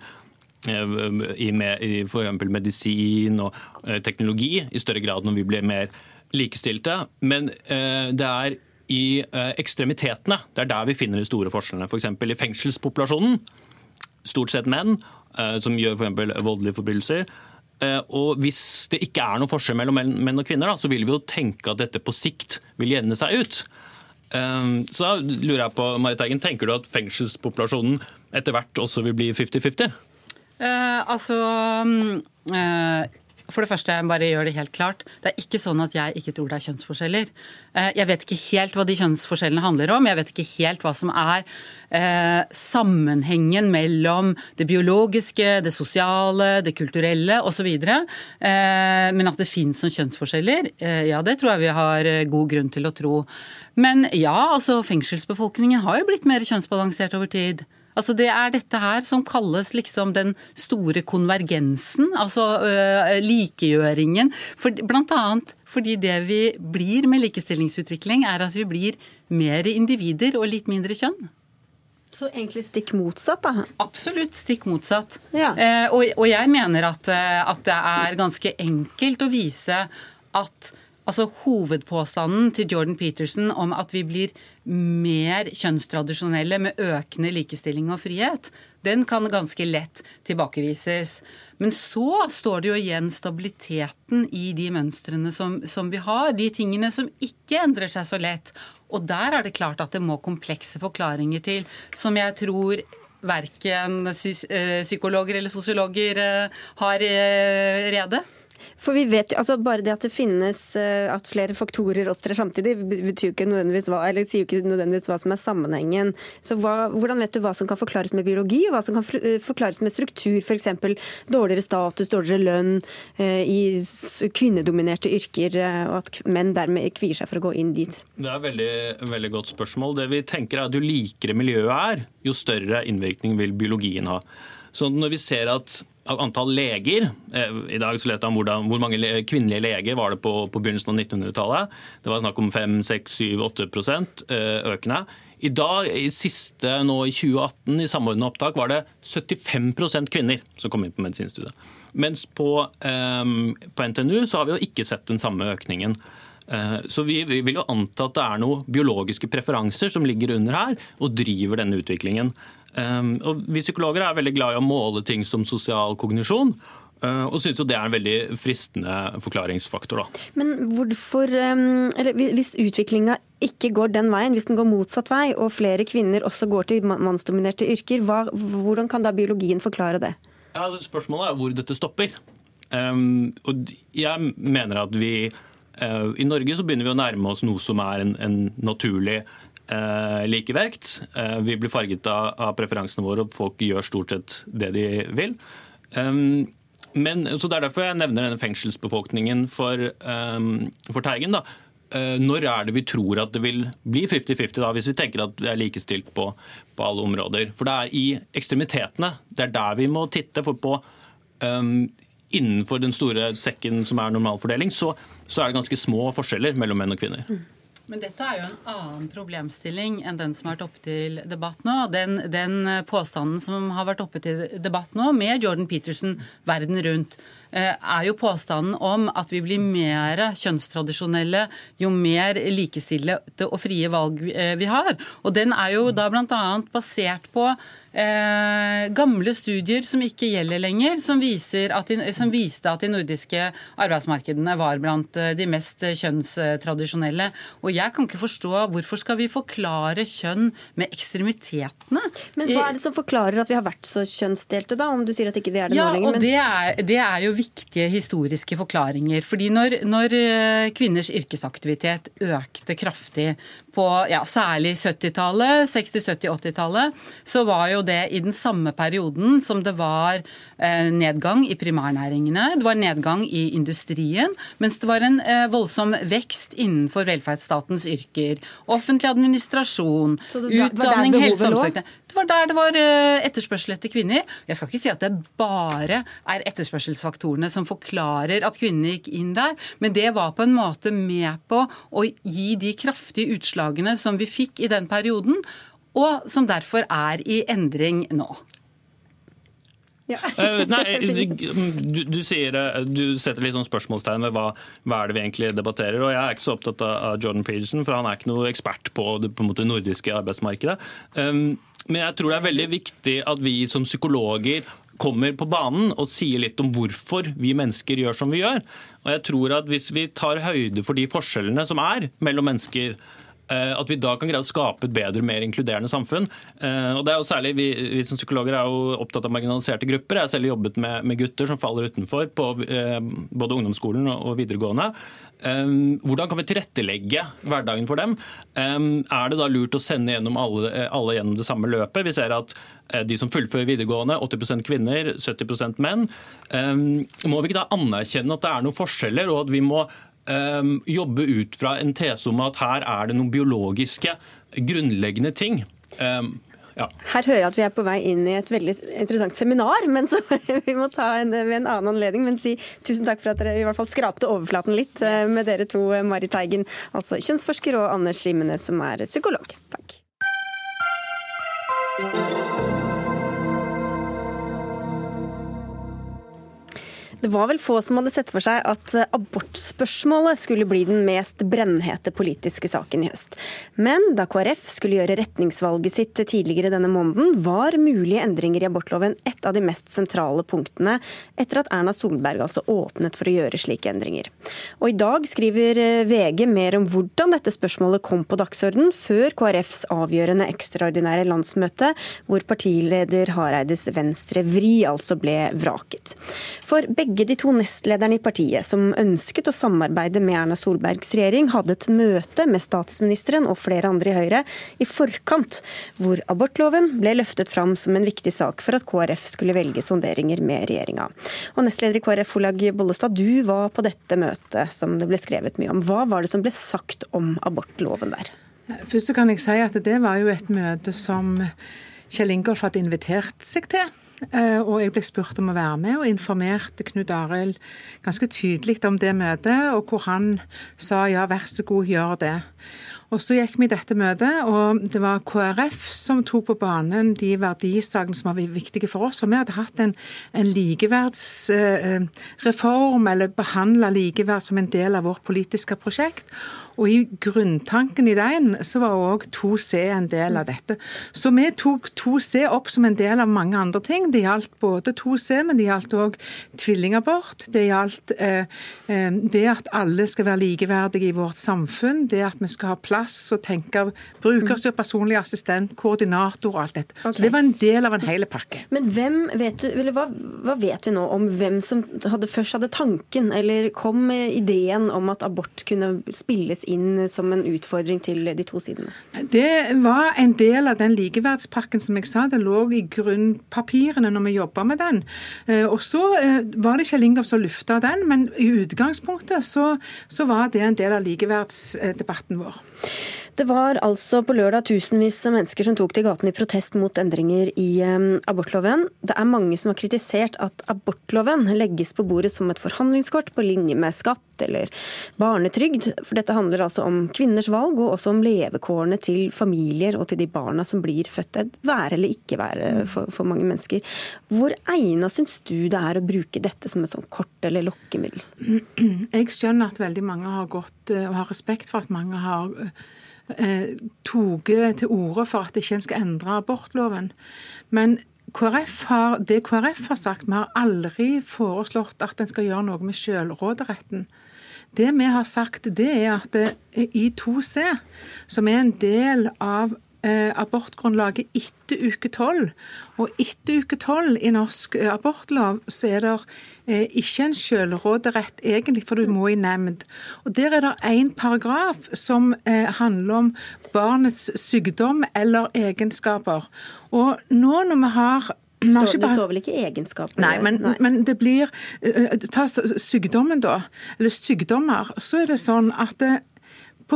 i, med, i f.eks. medisin og teknologi i større grad når vi blir mer likestilte. Men det er i ekstremitetene det er der vi finner de store forskjellene. F.eks. For i fengselspopulasjonen stort sett menn, eh, som gjør f.eks. voldelige forbrytelser. Eh, og Hvis det ikke er noen forskjell mellom menn og kvinner, da, så vil vi jo tenke at dette på sikt vil jevne seg ut. Eh, så da lurer jeg på, Marit Eigen, Tenker du at fengselspopulasjonen etter hvert også vil bli 50-50? Uh, altså uh, for det første, jeg bare gjør det helt klart. Det er ikke sånn at jeg ikke tror det er kjønnsforskjeller. Eh, jeg vet ikke helt hva de kjønnsforskjellene handler om. Jeg vet ikke helt hva som er eh, sammenhengen mellom det biologiske, det sosiale, det kulturelle osv. Eh, men at det fins noen kjønnsforskjeller, eh, ja det tror jeg vi har god grunn til å tro. Men ja, altså fengselsbefolkningen har jo blitt mer kjønnsbalansert over tid. Altså Det er dette her som kalles liksom den store konvergensen, altså øh, likegjøringen. For, blant annet fordi det vi blir med likestillingsutvikling, er at vi blir mer individer og litt mindre kjønn. Så egentlig stikk motsatt, da? Absolutt stikk motsatt. Ja. Eh, og, og, jeg mener at, øh, at det er ganske enkelt å vise at Altså Hovedpåstanden til Jordan Peterson om at vi blir mer kjønnstradisjonelle med økende likestilling og frihet, den kan ganske lett tilbakevises. Men så står det jo igjen stabiliteten i de mønstrene som, som vi har. De tingene som ikke endrer seg så lett. Og der er det klart at det må komplekse forklaringer til, som jeg tror verken eh, psykologer eller sosiologer eh, har eh, rede. For vi vet jo, altså Bare det at det finnes eh, at flere faktorer opptrer samtidig, betyr ikke nødvendigvis hva, eller sier jo ikke nødvendigvis hva som er sammenhengen. Så hva, Hvordan vet du hva som kan forklares med biologi, og hva som kan eh, forklares med struktur? F.eks. dårligere status, dårligere lønn eh, i kvinnedominerte yrker, og at menn dermed kvier seg for å gå inn dit? Det er veldig, veldig godt spørsmål. Det vi tenker er at Jo likere miljøet er, jo større innvirkning vil biologien ha. Så når vi ser at antall leger eh, I dag så leste om hvordan, hvor mange kvinnelige leger var det på, på begynnelsen av 1900-tallet. Det var snakk om 5-6-7-8 økende. I dag, i siste nå i 2018, i samordnet opptak, var det 75% kvinner som kom inn på medisinstudiet. Mens på, eh, på, NTNU så har vi jo ikke sett den samme økningen. Eh, så vi, vi, vil jo anta at det er noen biologiske preferanser som ligger under her og driver denne utviklingen. Ehm, og vi psykologer er veldig glad i å måle ting som sosial kognisjon. Eh, og synes jo det er en veldig fristende forklaringsfaktor. Da. Men hvorfor, ehm, eller Hvis utviklinga ikke går den veien, hvis den går motsatt vei, og flere kvinner også går til mannsdominerte yrker, hva, hvordan kan da biologien forklare det? Ja, spørsmålet er hvor dette stopper. Um, og jeg mener at vi uh, I Norge så begynner vi å nærme oss noe som er en, en naturlig eh, likevekt. Eh, vi blir farget av, av, preferansene våre, og folk gjør stort sett det de vil. Um, men, så Det er derfor jeg nevner denne fengselsbefolkningen for, um, for Teigen. da. Uh, når er det vi tror at det vil bli 50-50, da, hvis vi tenker at det er likestilt på, på, alle områder? For det er i ekstremitetene. Det er der vi må titte. for på um, Innenfor den store sekken som er normalfordeling, så, så er det ganske små forskjeller mellom menn og kvinner. Men dette er jo en annen problemstilling enn den som har vært oppe til debatt nå. Den, den, påstanden som har vært oppe til debatt nå, med Jordan Peterson verden rundt, er jo påstanden om at vi blir mer kjønnstradisjonelle jo mer likestilte og frie valg eh, vi har. Og den er jo da bl.a. basert på eh, gamle studier som ikke gjelder lenger, som, de, som, viste at de nordiske arbeidsmarkedene var blant eh, de mest kjønnstradisjonelle. Og jeg kan ikke forstå hvorfor skal vi forklare kjønn med ekstremitetene? Men hva er det som forklarer at vi har vært så kjønnsdelte, da? Om du sier at ikke vi er det ja, nå lenger? Men... Det, er, det, er, jo viktige historiske forklaringer. Fordi når, når eh, kvinners yrkesaktivitet økte kraftig på ja, særlig 70-tallet, 60-, 70-, 80-tallet, så var jo det i den samme perioden som det var eh, nedgang i primærnæringene, det var nedgang i industrien, mens det var en eh, voldsom vekst innenfor velferdsstatens yrker. Offentlig administrasjon, utdanning, helse og omsorg. Det var der det var eh, etterspørsel etter kvinner. Jeg skal ikke si at det bare er etterspørselsfaktorene som forklarer at kvinnene gikk inn der, men det var på en måte med på å gi de kraftige utslagene som vi fikk i den perioden, og som derfor er i endring nå. Ja. uh, nei, du, du, sier, du, setter litt sånn spørsmålstegn ved hva, hva, er det vi egentlig debatterer. og Jeg er ikke så opptatt av Jordan Peterson, for han er ikke noe ekspert på det, på måte, nordiske arbeidsmarkedet. Um, men jeg tror det er veldig viktig at vi som psykologer kommer på banen og sier litt om hvorfor vi mennesker gjør som vi gjør. Og jeg tror at Hvis vi tar høyde for de forskjellene som er mellom mennesker, at vi da kan greie å skape et bedre, mer inkluderende samfunn. Eh, og det er jo særlig, Vi, vi som psykologer er jo opptatt av marginaliserte grupper. Jeg har selv jobbet med, med gutter som faller utenfor på eh, både ungdomsskolen og, videregående. Hvordan kan vi tilrettelegge hverdagen for dem? Er det da lurt å sende gjennom alle, alle gjennom det samme løpet? Vi ser at de som fullfører videregående, 80% kvinner, 70% menn. Må vi ikke da anerkjenne at det er noen forskjeller, og at vi må um, jobbe ut fra en tese om at her er det noen biologiske, grunnleggende ting. Um, ja. Her hører jeg at vi er på vei inn i et veldig interessant seminar, men så vi må ta en, ved en annen anledning. Men si tusen takk for at dere i hvert fall skrapte overflaten litt eh, med dere to, Mari Marit Teigen, altså kjønnsforsker, og Anders Skimenes, som er psykolog. Takk. Det var vel få som hadde sett for seg at eh, abortspørsmålet skulle bli den mest brennhete politiske saken i høst. Men da KrF skulle gjøre retningsvalget sitt tidligere denne måneden, var mulige endringer i abortloven et av de mest sentrale punktene etter at Erna Solberg altså åpnet for å gjøre slike endringer. Og i dag skriver eh, VG mer om hvordan dette spørsmålet kom på dagsorden før KrFs avgjørende ekstraordinære landsmøte, hvor partileder Hareides venstre vri altså ble vraket. For begge begge de to nestlederne i partiet, som ønsket å samarbeide med Erna Solbergs regjering, hadde et møte med statsministeren og flere andre i Høyre i forkant, hvor abortloven ble løftet fram som en viktig sak for at KrF skulle velge sonderinger med regjeringa. Nestleder i KrF, Olag Bollestad, du var på dette møtet som det ble skrevet mye om. Hva var det som ble sagt om abortloven der? Først kan jeg si at det var jo et møte som Kjell Ingolf hadde invitert seg til. Eh, og jeg ble spurt om å være med, og informerte Knut Arild ganske tydelig om det møtet, og hvor han sa ja, vær så god, gjør det. Og Så gikk vi i dette møtet, og det var KrF som tok på banen de verdisakene som var viktige for oss. Og vi hadde hatt en, en likeverdsreform, eller behandla likeverd som en del av vårt politiske prosjekt. Og i grunntanken i den så var òg 2C en del av dette. Så vi tok 2C opp som en del av mange andre ting. Det gjaldt både 2C, men det gjaldt òg tvillingabort. Det gjaldt eh, eh, det at alle skal være likeverdige i vårt samfunn. Det at vi skal ha plass og tenke brukerstyrt personlig assistent, koordinator og alt dette. Okay. Så det var en del av en hel pakke. Men hvem vet du, eller hva, hva vet vi nå om hvem som hadde først hadde tanken, eller kom med ideen om at abort kunne spilles inn som en utfordring til de to sidene? Det var en del av den likeverdspakken som jeg sa. Det lå i grunnpapirene når vi jobba med den. Eh, og så eh, var det Kjell Ingolf som lufta den, men i utgangspunktet så, så var det en del av likeverdsdebatten vår. Det var altså på lørdag tusenvis av mennesker som tok til gatene i protest mot endringer i um, abortloven. Det er mange som har kritisert at abortloven legges på bordet som et forhandlingskort på linje med skatt eller barnetrygd. For dette handler altså om kvinners valg, og også om levekårene til familier og til de barna som blir født. Være eller ikke være for, for mange mennesker. Hvor egna syns du det er å bruke dette som et sånt kort eller lokkemiddel? Jeg skjønner at veldig mange har gått eh, og har respekt for at mange har eh, tatt til orde for at ikke en skal endre abortloven. Men KrF har, det KrF har sagt, vi har aldri foreslått at en skal gjøre noe med selvråderetten. Det vi har sagt, det er at i 2C, som er en del av eh, abortgrunnlaget etter uke 12. Og etter uke 12 i norsk eh, abortlov så er det eh, ikke en selvråderett egentlig, for du må i nemnd. Og Der er det én paragraf som eh, handler om barnets sykdom eller egenskaper. Og nå når vi har Står, det står vel ikke egenskaper? Nei, men, Nei. men det blir eh, Ta sykdommen, da. Eller sykdommer. Så er det sånn at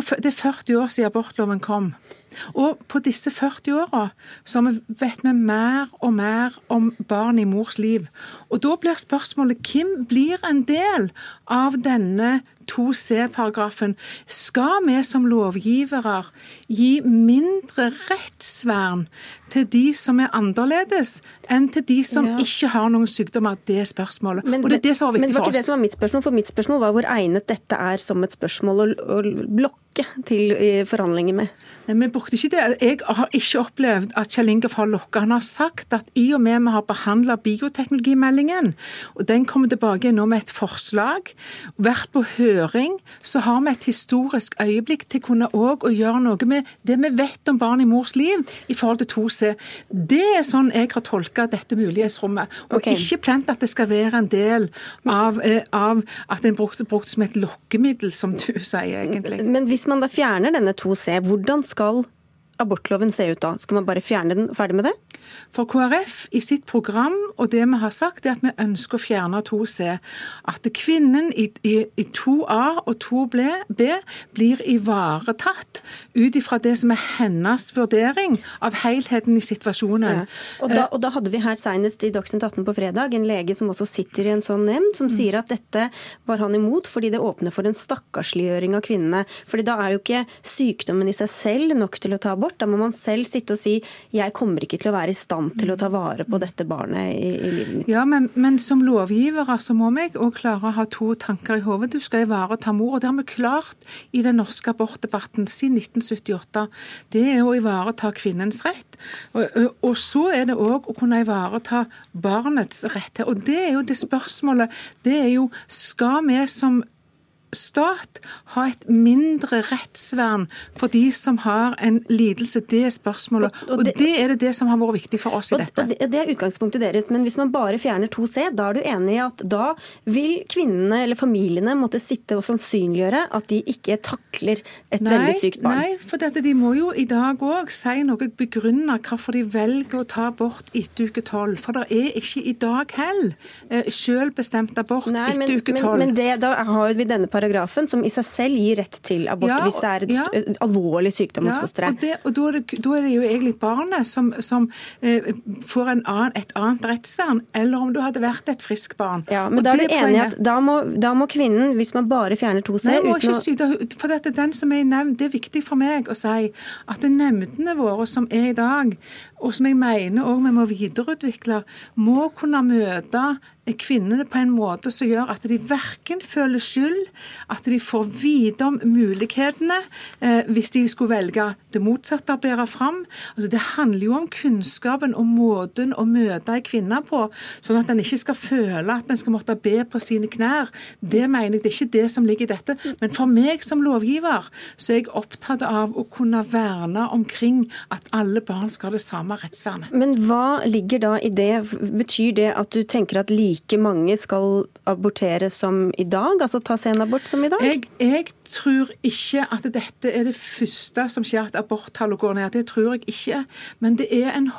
det, er 40 år siden abortloven kom. Og på disse 40 åra så vet vi mer og mer om barn i mors liv. Og da blir spørsmålet hvem blir en del av denne 2c-paragrafen? Skal vi som lovgivere gi mindre rettsvern til de som er annerledes, enn til de som ja. ikke har noen sykdommer? Det er spørsmålet. Men, og det er det som var viktig. Men det var ikke det som var mitt spørsmål, for mitt spørsmål var hvor egnet dette er som et spørsmål å, å blokke til forhandlinger med. Vi brukte ikke det. Jeg har ikke opplevd at Kjell Ingolf har lokka. Han har sagt at i og med vi har behandla bioteknologimeldingen, og den kommer tilbake nå med et forslag, vært på høring, så har vi et historisk øyeblikk til å kunne òg gjøre noe med det vi vet om barn i mors liv i forhold til 2C. Det er sånn jeg har tolka dette mulighetsrommet. Og okay. ikke plent at det skal være en del av, eh, av at en brukte brukt som et lokkemiddel, som du sier egentlig. Men hvis man da fjerner denne 2C, hvordan skal skal abortloven se ut da? Skal man bare fjerne den, ferdig med det? For KrF i sitt program og det vi har sagt, er at vi ønsker å fjerne 2C. At kvinnen i, i, i 2A og 2B blir ivaretatt ut ifra det som er hennes vurdering av helheten i situasjonen. Ja. Og, da, og, da, hadde vi her senest i Dagsnytt 18 på fredag en lege som også sitter i en sånn nemnd, som mm. sier at dette var han imot fordi det åpner for en stakkarsliggjøring av kvinnene. Fordi da er jo ikke sykdommen i seg selv nok til å ta abort. Da må man selv sitte og si 'jeg kommer ikke til å være i stand til å ta vare på dette barnet i, i livet mitt'. Ja, men, men som lovgivere så må vi òg klare å ha to tanker i hodet. Du skal ivareta mor. og Det har vi klart i den norske abortdebatten siden 1978. Det er å ivareta kvinnens rett. Og, og så er det òg å kunne ivareta barnets rett. Og det er jo det spørsmålet. Det er jo skal vi som stat ha et mindre rettsvern for de som har en lidelse? Det er spørsmålet. Og, og, det, og det, er det, det som har vært viktig for oss i dette. Det, det, er utgangspunktet deres, men hvis man bare fjerner 2C, da er du enig i at da vil kvinnene eller familiene måtte sitte og sannsynliggjøre at de ikke takler et nei, veldig sykt barn? Nei, for dette, de må jo i dag òg si noe begrunne hvorfor de velger å ta abort etter uke 12. For det er ikke i dag heller eh, selvbestemt abort nei, etter men, uke 12. Men, men det, da har vi denne paragrafen som i seg selv gir rett til abort ja, hvis det er et ja. alvorlig sykdom hos fosteret. Ja, og, og da, er det, er det, jo egentlig barnet som, som eh, får annen, et annet rettsvern, eller om du hadde vært et friskt barn. Ja, Men og da er du enig at da må, da må, kvinnen, hvis man bare fjerner 2C Nei, må ikke Syde, for dette, den som er i nevnd, Det er viktig for meg å si at nemndene våre som er i dag, og som jeg mener òg vi må videreutvikle, må kunne møte kvinnene på en måte som gjør at de verken føler skyld, at de får vite om mulighetene eh, hvis de skulle velge det motsatte å bære fram. Altså, det handler jo om kunnskapen og måten å møte en kvinne på, sånn at en ikke skal føle at en skal måtte be på sine knær. Det mener jeg, det er ikke det som ligger i dette. Men for meg som lovgiver så er jeg opptatt av å kunne verne omkring at alle barn skal ha det samme samme rettsvernet. Men hva ligger da i det? Betyr det at du tenker at like mange skal abortere som i dag? Altså ta senabort som i dag? Jeg, jeg tror ikke at dette er det første som skjer at aborttallet går ned. Det tror jeg ikke. Men en,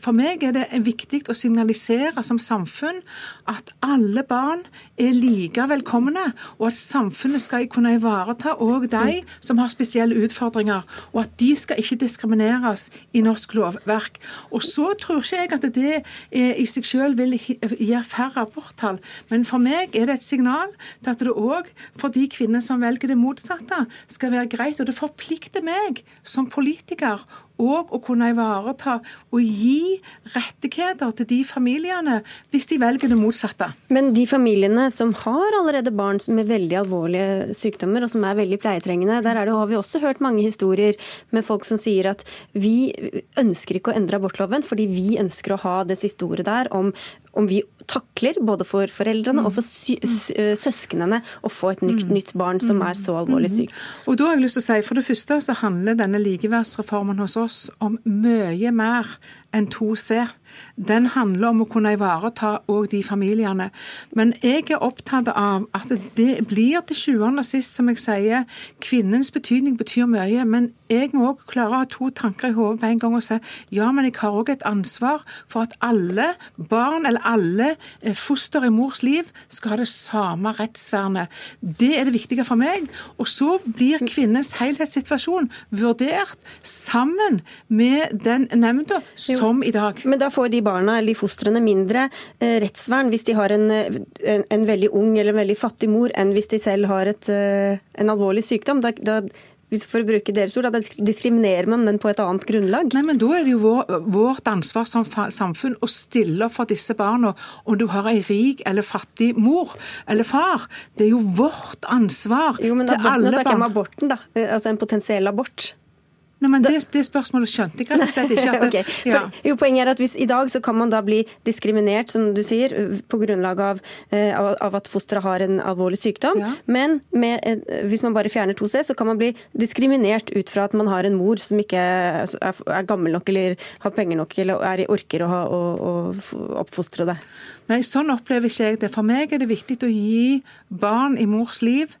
for meg er det viktig å signalisere som samfunn at alle barn er like velkomne, og at samfunnet skal kunne ivareta òg de som har spesielle utfordringer, og at de skal ikke diskrimineres i norsk lovverk. Og så tror ikke jeg at det i seg selv vil gi færre aborttall, men for meg er det et signal til at det òg for de kvinner som velger det motsatte, skal være greit. Og det forplikter meg som politiker og å kunne ivareta og gi rettigheter til de familiene hvis de velger det motsatte. Men de familiene som har allerede barn med veldig alvorlige sykdommer og som er veldig pleietrengende, der det, har vi også hørt mange historier med folk som sier at vi ønsker ikke å endre abortloven fordi vi ønsker å ha det siste ordet der om om vi takler, både for foreldrene og for søsknene, å få et nytt, nytt, barn som er så alvorlig sykt. Og da har jeg lyst til å si, For det første så handler denne likeverdsreformen hos oss om mye mer enn 2C. Den handler om å kunne ivareta òg de familiene. Men jeg er opptatt av at det blir til sjuende og sist, som jeg sier, kvinnens betydning betyr mye. Men jeg må òg klare å ha to tanker i hodet på en gang og si ja, men jeg har òg et ansvar for at alle barn eller alle eh, foster i mors liv skal ha det samme rettsvernet. Det er det viktige for meg. Og så blir kvinnens helhetssituasjon vurdert sammen med den nemnda som i dag. Men da får de barna eller de fostrene mindre eh, rettsvern hvis de har en, en, en, veldig ung eller en veldig fattig mor, enn hvis de selv har et, eh, en alvorlig sykdom. Da, da for å bruke deres ord, da diskriminerer man, men på et annet grunnlag? Nei, men Da er det jo vår, vårt ansvar som samfunn å stille opp for disse barna, om du har ei rik eller fattig mor eller far. Det er jo vårt ansvar jo, men til aborten, alle barn. Nå snakker jeg om aborten, da. Altså en potensiell abort. Nei, men det, det, spørsmålet skjønte jeg rett og slett ikke. At, okay. ja. For, jo, poenget er at hvis, I dag så kan man da bli diskriminert, som du sier, på grunnlag av, uh, av at fosteret har en alvorlig sykdom. Ja. Men med, hvis man bare fjerner 2C, så kan man bli diskriminert ut fra at man har en mor som ikke er, er gammel nok eller har penger nok eller er, orker å, ha, å, å oppfostre det. Nei, sånn opplever ikke jeg det. For meg er det viktig å gi barn i mors liv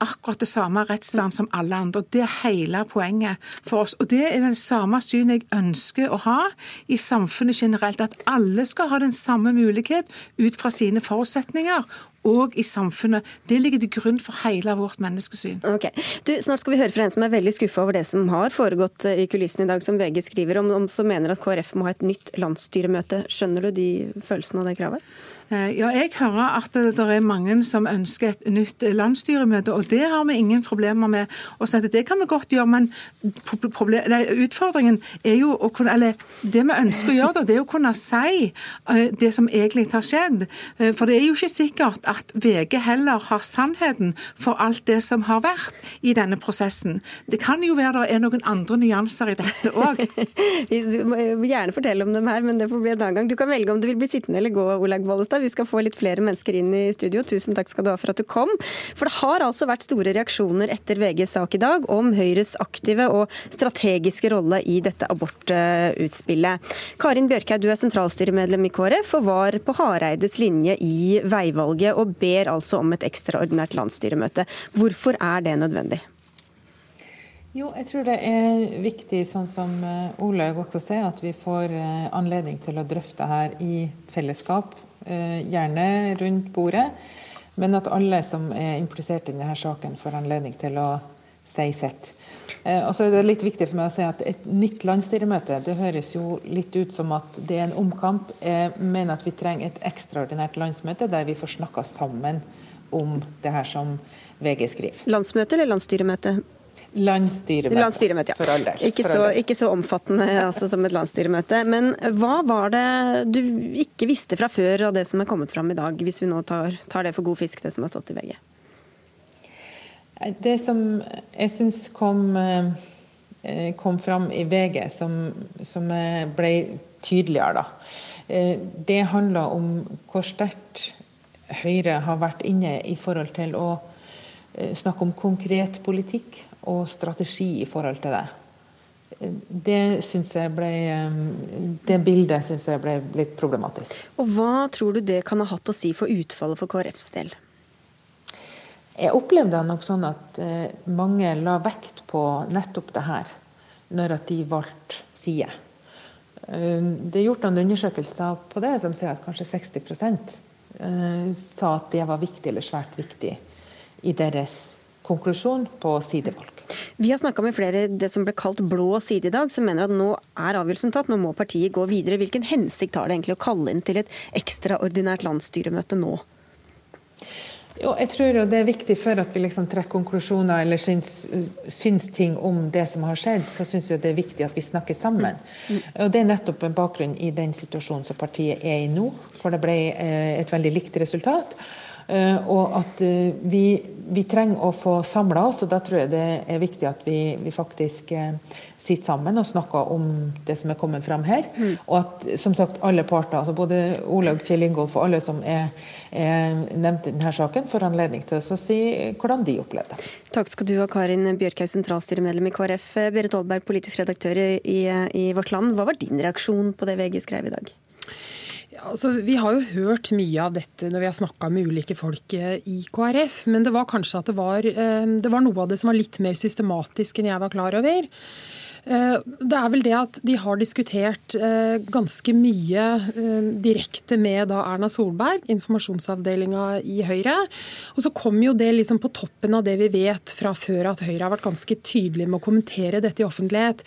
akkurat det samme rettsvern som alle andre. Det er hele poenget for oss. Og det er det samme synet jeg ønsker å ha i samfunnet generelt. At alle skal ha den samme mulighet ut fra sine forutsetninger og i samfunnet. Det ligger til grunn for hele vårt menneskesyn. Ok. Du, snart skal vi høre fra en som er veldig skuffa over det som har foregått i kulissene i dag, som VG skriver om, om som mener at KrF må ha et nytt landsstyremøte. Skjønner du de følelsene og det kravet? Eh, ja, Jeg hører at det er mange som ønsker et nytt landsstyremøte, og det har vi ingen problemer med. å sette. Det kan vi godt gjøre, men utfordringen er jo å kunne, eller det vi ønsker å gjøre, det er å kunne si eh, det som egentlig har skjedd. Eh, for det er jo ikke sikkert at VG heller har sannheten for alt det som har vært i denne prosessen. Det kan jo være det er noen andre nyanser i dette òg. du må gjerne fortelle om dem her, men det får bli en annen gang. Du kan velge om du vil bli sittende eller gå, Olaug Bollestad. Vi skal få litt flere mennesker inn i studio. Tusen takk skal du ha for at du kom. For det har altså vært store reaksjoner etter VGs sak i dag om Høyres aktive og strategiske rolle i dette abortutspillet. Karin Bjørkhaug, du er sentralstyremedlem i KrF og var på Hareides linje i veivalget, og ber altså om et ekstraordinært landsstyremøte. Hvorfor er det nødvendig? Jo, jeg tror det er viktig, sånn som eh, Olaug også sier, at vi får eh, anledning til å drøfte her i fellesskap gjerne rundt bordet. Men at alle som er implisert i denne saken, får anledning til å si sitt. Eh, og så er det litt viktig for meg å si at Et nytt landsstyremøte det høres jo litt ut som at det er en omkamp. Jeg mener at vi trenger et ekstraordinært landsmøte der vi får snakka sammen om det her som VG skriver. Landsmøte eller landsstyremøte? Landsstyremøte. Landsstyremøte ja. For all del. Ikke, så, ikke så omfattende altså, som et landsstyremøte. Men hva var det du ikke visste fra før av det som er kommet fram i dag, hvis vi nå tar, tar det for god fisk, det som har stått i VG? Det som jeg syns kom, eh, kom fram i VG, som, som ble tydeligere, da. Eh, det handla om hvor sterkt Høyre har vært inne i forhold til å eh, snakke om konkret politikk og strategi i forhold til det. det ble Det bildet syns jeg ble litt problematisk. Og Hva tror du det kan ha hatt å si for utfallet for KrFs del? Jeg opplevde det nok sånn at mange la vekt på nettopp det her, når at de valgte side. Det er gjort noen undersøkelser på det som sier at kanskje 60% sa at det var viktig eller svært viktig i deres konklusjon på sidevalg. Vi har snakka med flere det som ble kalt blå side i dag, som mener at nå er avgjørelsen tatt, nå må partiet gå videre. Hvilken hensikt har det egentlig å kalle inn til et ekstraordinært landsstyremøte nå? Jo, jeg tror det er viktig før at vi liksom trekker konklusjoner eller syns, syns, ting om det som har skjedd, så syns jeg det er viktig at vi snakker sammen. Mm. Og Det er nettopp en bakgrunn i den situasjonen som partiet er i nå, hvor det ble eh, et veldig likt resultat. Eh, og at eh, vi, vi trenger å få samla oss, og da tror jeg det er viktig at vi, vi faktisk eh, sitter sammen og snakker om det som er kommet frem her. Mm. Og at som sagt alle parter, altså både Olaug, Kjell Ingolf og alle som er, er nevnt i denne saken, får anledning til å si hvordan de opplevde det. Takk skal du ha, Karin Bjørkhaug, sentralstyremedlem i KrF. Berit Aalberg, politisk redaktør i, i Vårt Land. Hva var din reaksjon på det VG skrev i dag? Altså, vi har jo hørt mye av dette når vi har snakka med ulike folk eh, i KrF, men det var kanskje at det var, eh, det var noe av det som var litt mer systematisk enn jeg var klar over. Eh, det er vel det at de har diskutert eh, ganske mye eh, direkte med da Erna Solberg, informasjonsavdelinga i Høyre. Og så kom jo det liksom på toppen av det vi vet fra før at Høyre har vært ganske tydelig med å kommentere dette i offentlighet.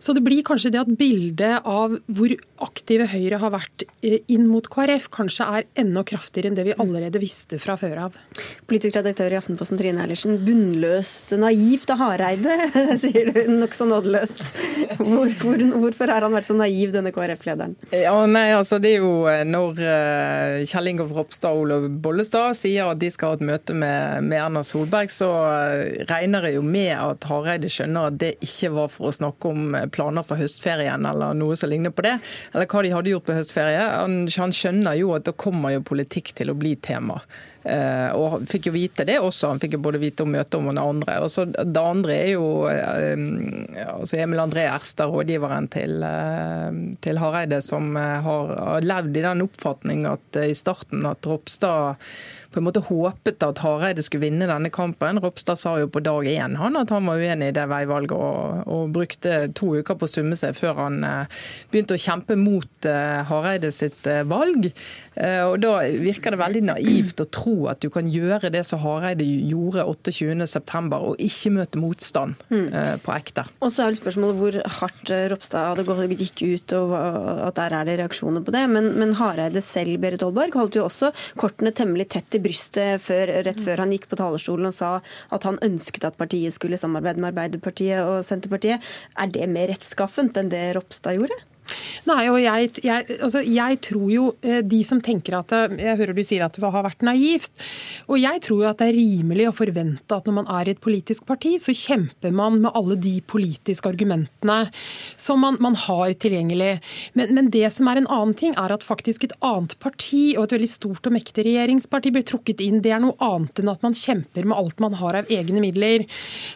Så det blir kanskje det at bildet av hvor aktive Høyre har vært inn mot KrF, kanskje er enda kraftigere enn det vi allerede visste fra før av. Politisk redaktør i Aftenposten Trine Eilertsen, bunnløst naivt av Hareide, sier du nokså nådeløst lest. Hvor, hvor, hvorfor har han vært så naiv, denne KrF-lederen? Ja, nei, altså det er jo eh, Når uh, Kjell Ingolf Ropstad og Olav Bollestad sier at de skal ha et møte med, med Erna Solberg, så uh, regner jeg jo med at Hareide skjønner at det ikke var for å snakke om planer for høstferien eller noe som ligner på det, eller hva de hadde gjort på høstferie. Han, han skjønner jo at da kommer jo politikk til å bli tema. Uh, og fikk jo vite det også. Han fikk jo både vite om møtet om det andre. Og så Det andre er jo uh, altså Emil André Erstad, rådgiveren til, uh, til Hareide, som har, levd i den oppfatning at i starten at Ropstad på en måte håpet at Hareide skulle vinne denne kampen. Ropstad sa jo på dag én han at han var uenig i det veivalget, og, og brukte to uker på å summe seg før han eh, begynte å kjempe mot eh, Hareide sitt eh, valg. Og Da virker det veldig naivt å tro at du kan gjøre det som Hareide gjorde 28.9, og ikke møte motstand mm. på ekte. Og så er vel spørsmålet hvor hardt Ropstad hadde gikk ut, og at der er det reaksjoner på det. Men, men Hareide selv, Berit Olberg, holdt jo også kortene temmelig tett i brystet før, rett før han gikk på talerstolen og sa at han ønsket at partiet skulle samarbeide med Arbeiderpartiet og Senterpartiet. Er det mer rettskaffent enn det Ropstad gjorde? Nei, og jeg, jeg, altså, jeg, tror jo eh, de som tenker at Jeg hører du sier at det har vært naivt. Og jeg tror jo at det er rimelig å forvente at når man er i et politisk parti, så kjemper man med alle de politiske argumentene som man, man har tilgjengelig. Men, men, det som er en annen ting, er at faktisk et annet parti og et veldig stort og mektig regjeringsparti blir trukket inn. Det er noe annet enn at man kjemper med alt man har av egne midler.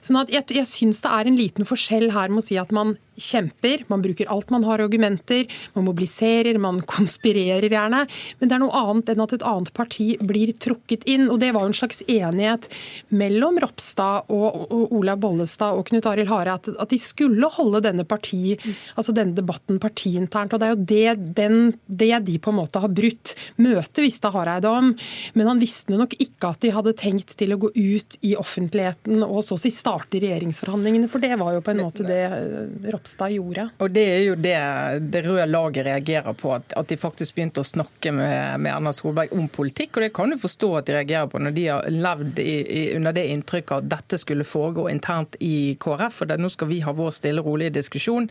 Sånn at jeg, jeg syns det er en liten forskjell her med å si at man kjemper, man bruker alt man har argumenter, man mobiliserer, man konspirerer gjerne. Men det er noe annet enn at et annet parti blir trukket inn. Og det var jo en slags enighet mellom Ropstad og, og Olaug Bollestad og Knut Arild Hare at, at, de skulle holde denne parti, altså denne debatten partiinternt. Og det er jo det, den, det de på en måte har brutt. Møtet visste Hareide om, men han visste nok ikke at de hadde tenkt til å gå ut i offentligheten og så å si starte regjeringsforhandlingene, for det var jo på en måte det Ropstad Ropstad gjorde. Og Det er jo det det røde laget reagerer på, at, at de faktisk begynte å snakke med, med, Erna Solberg om politikk. og Det kan du forstå at de reagerer på når de har levd i, i, under det inntrykket at dette skulle foregå internt i KrF. og det, Nå skal vi ha vår stille, rolige diskusjon.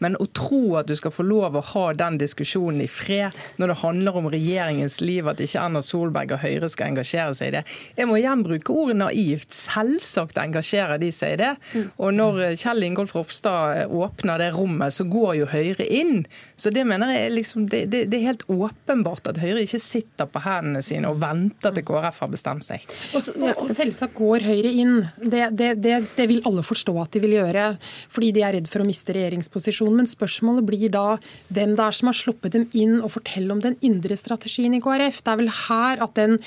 Men å tro at du skal få lov å ha den diskusjonen i fred når det handler om regjeringens liv, at ikke Erna Solberg og Høyre skal engasjere seg i det Jeg må igjen bruke ordet naivt. Selvsagt engasjerer de seg i det. Og når Kjell Ingolf Ropstad åpner åpner det rommet, så går jo Høyre inn. Så det mener jeg liksom, det, det, det, er helt åpenbart at Høyre ikke sitter på hendene sine og venter til KrF har bestemt seg. Og, og selvsagt går Høyre inn. Det, det, vil alle forstå at de vil gjøre, fordi de er redd for å miste regjeringsposisjonen. Men spørsmålet blir da hvem det er som har sluppet dem inn og fortelle om den indre strategien i KrF. Det er vel her at den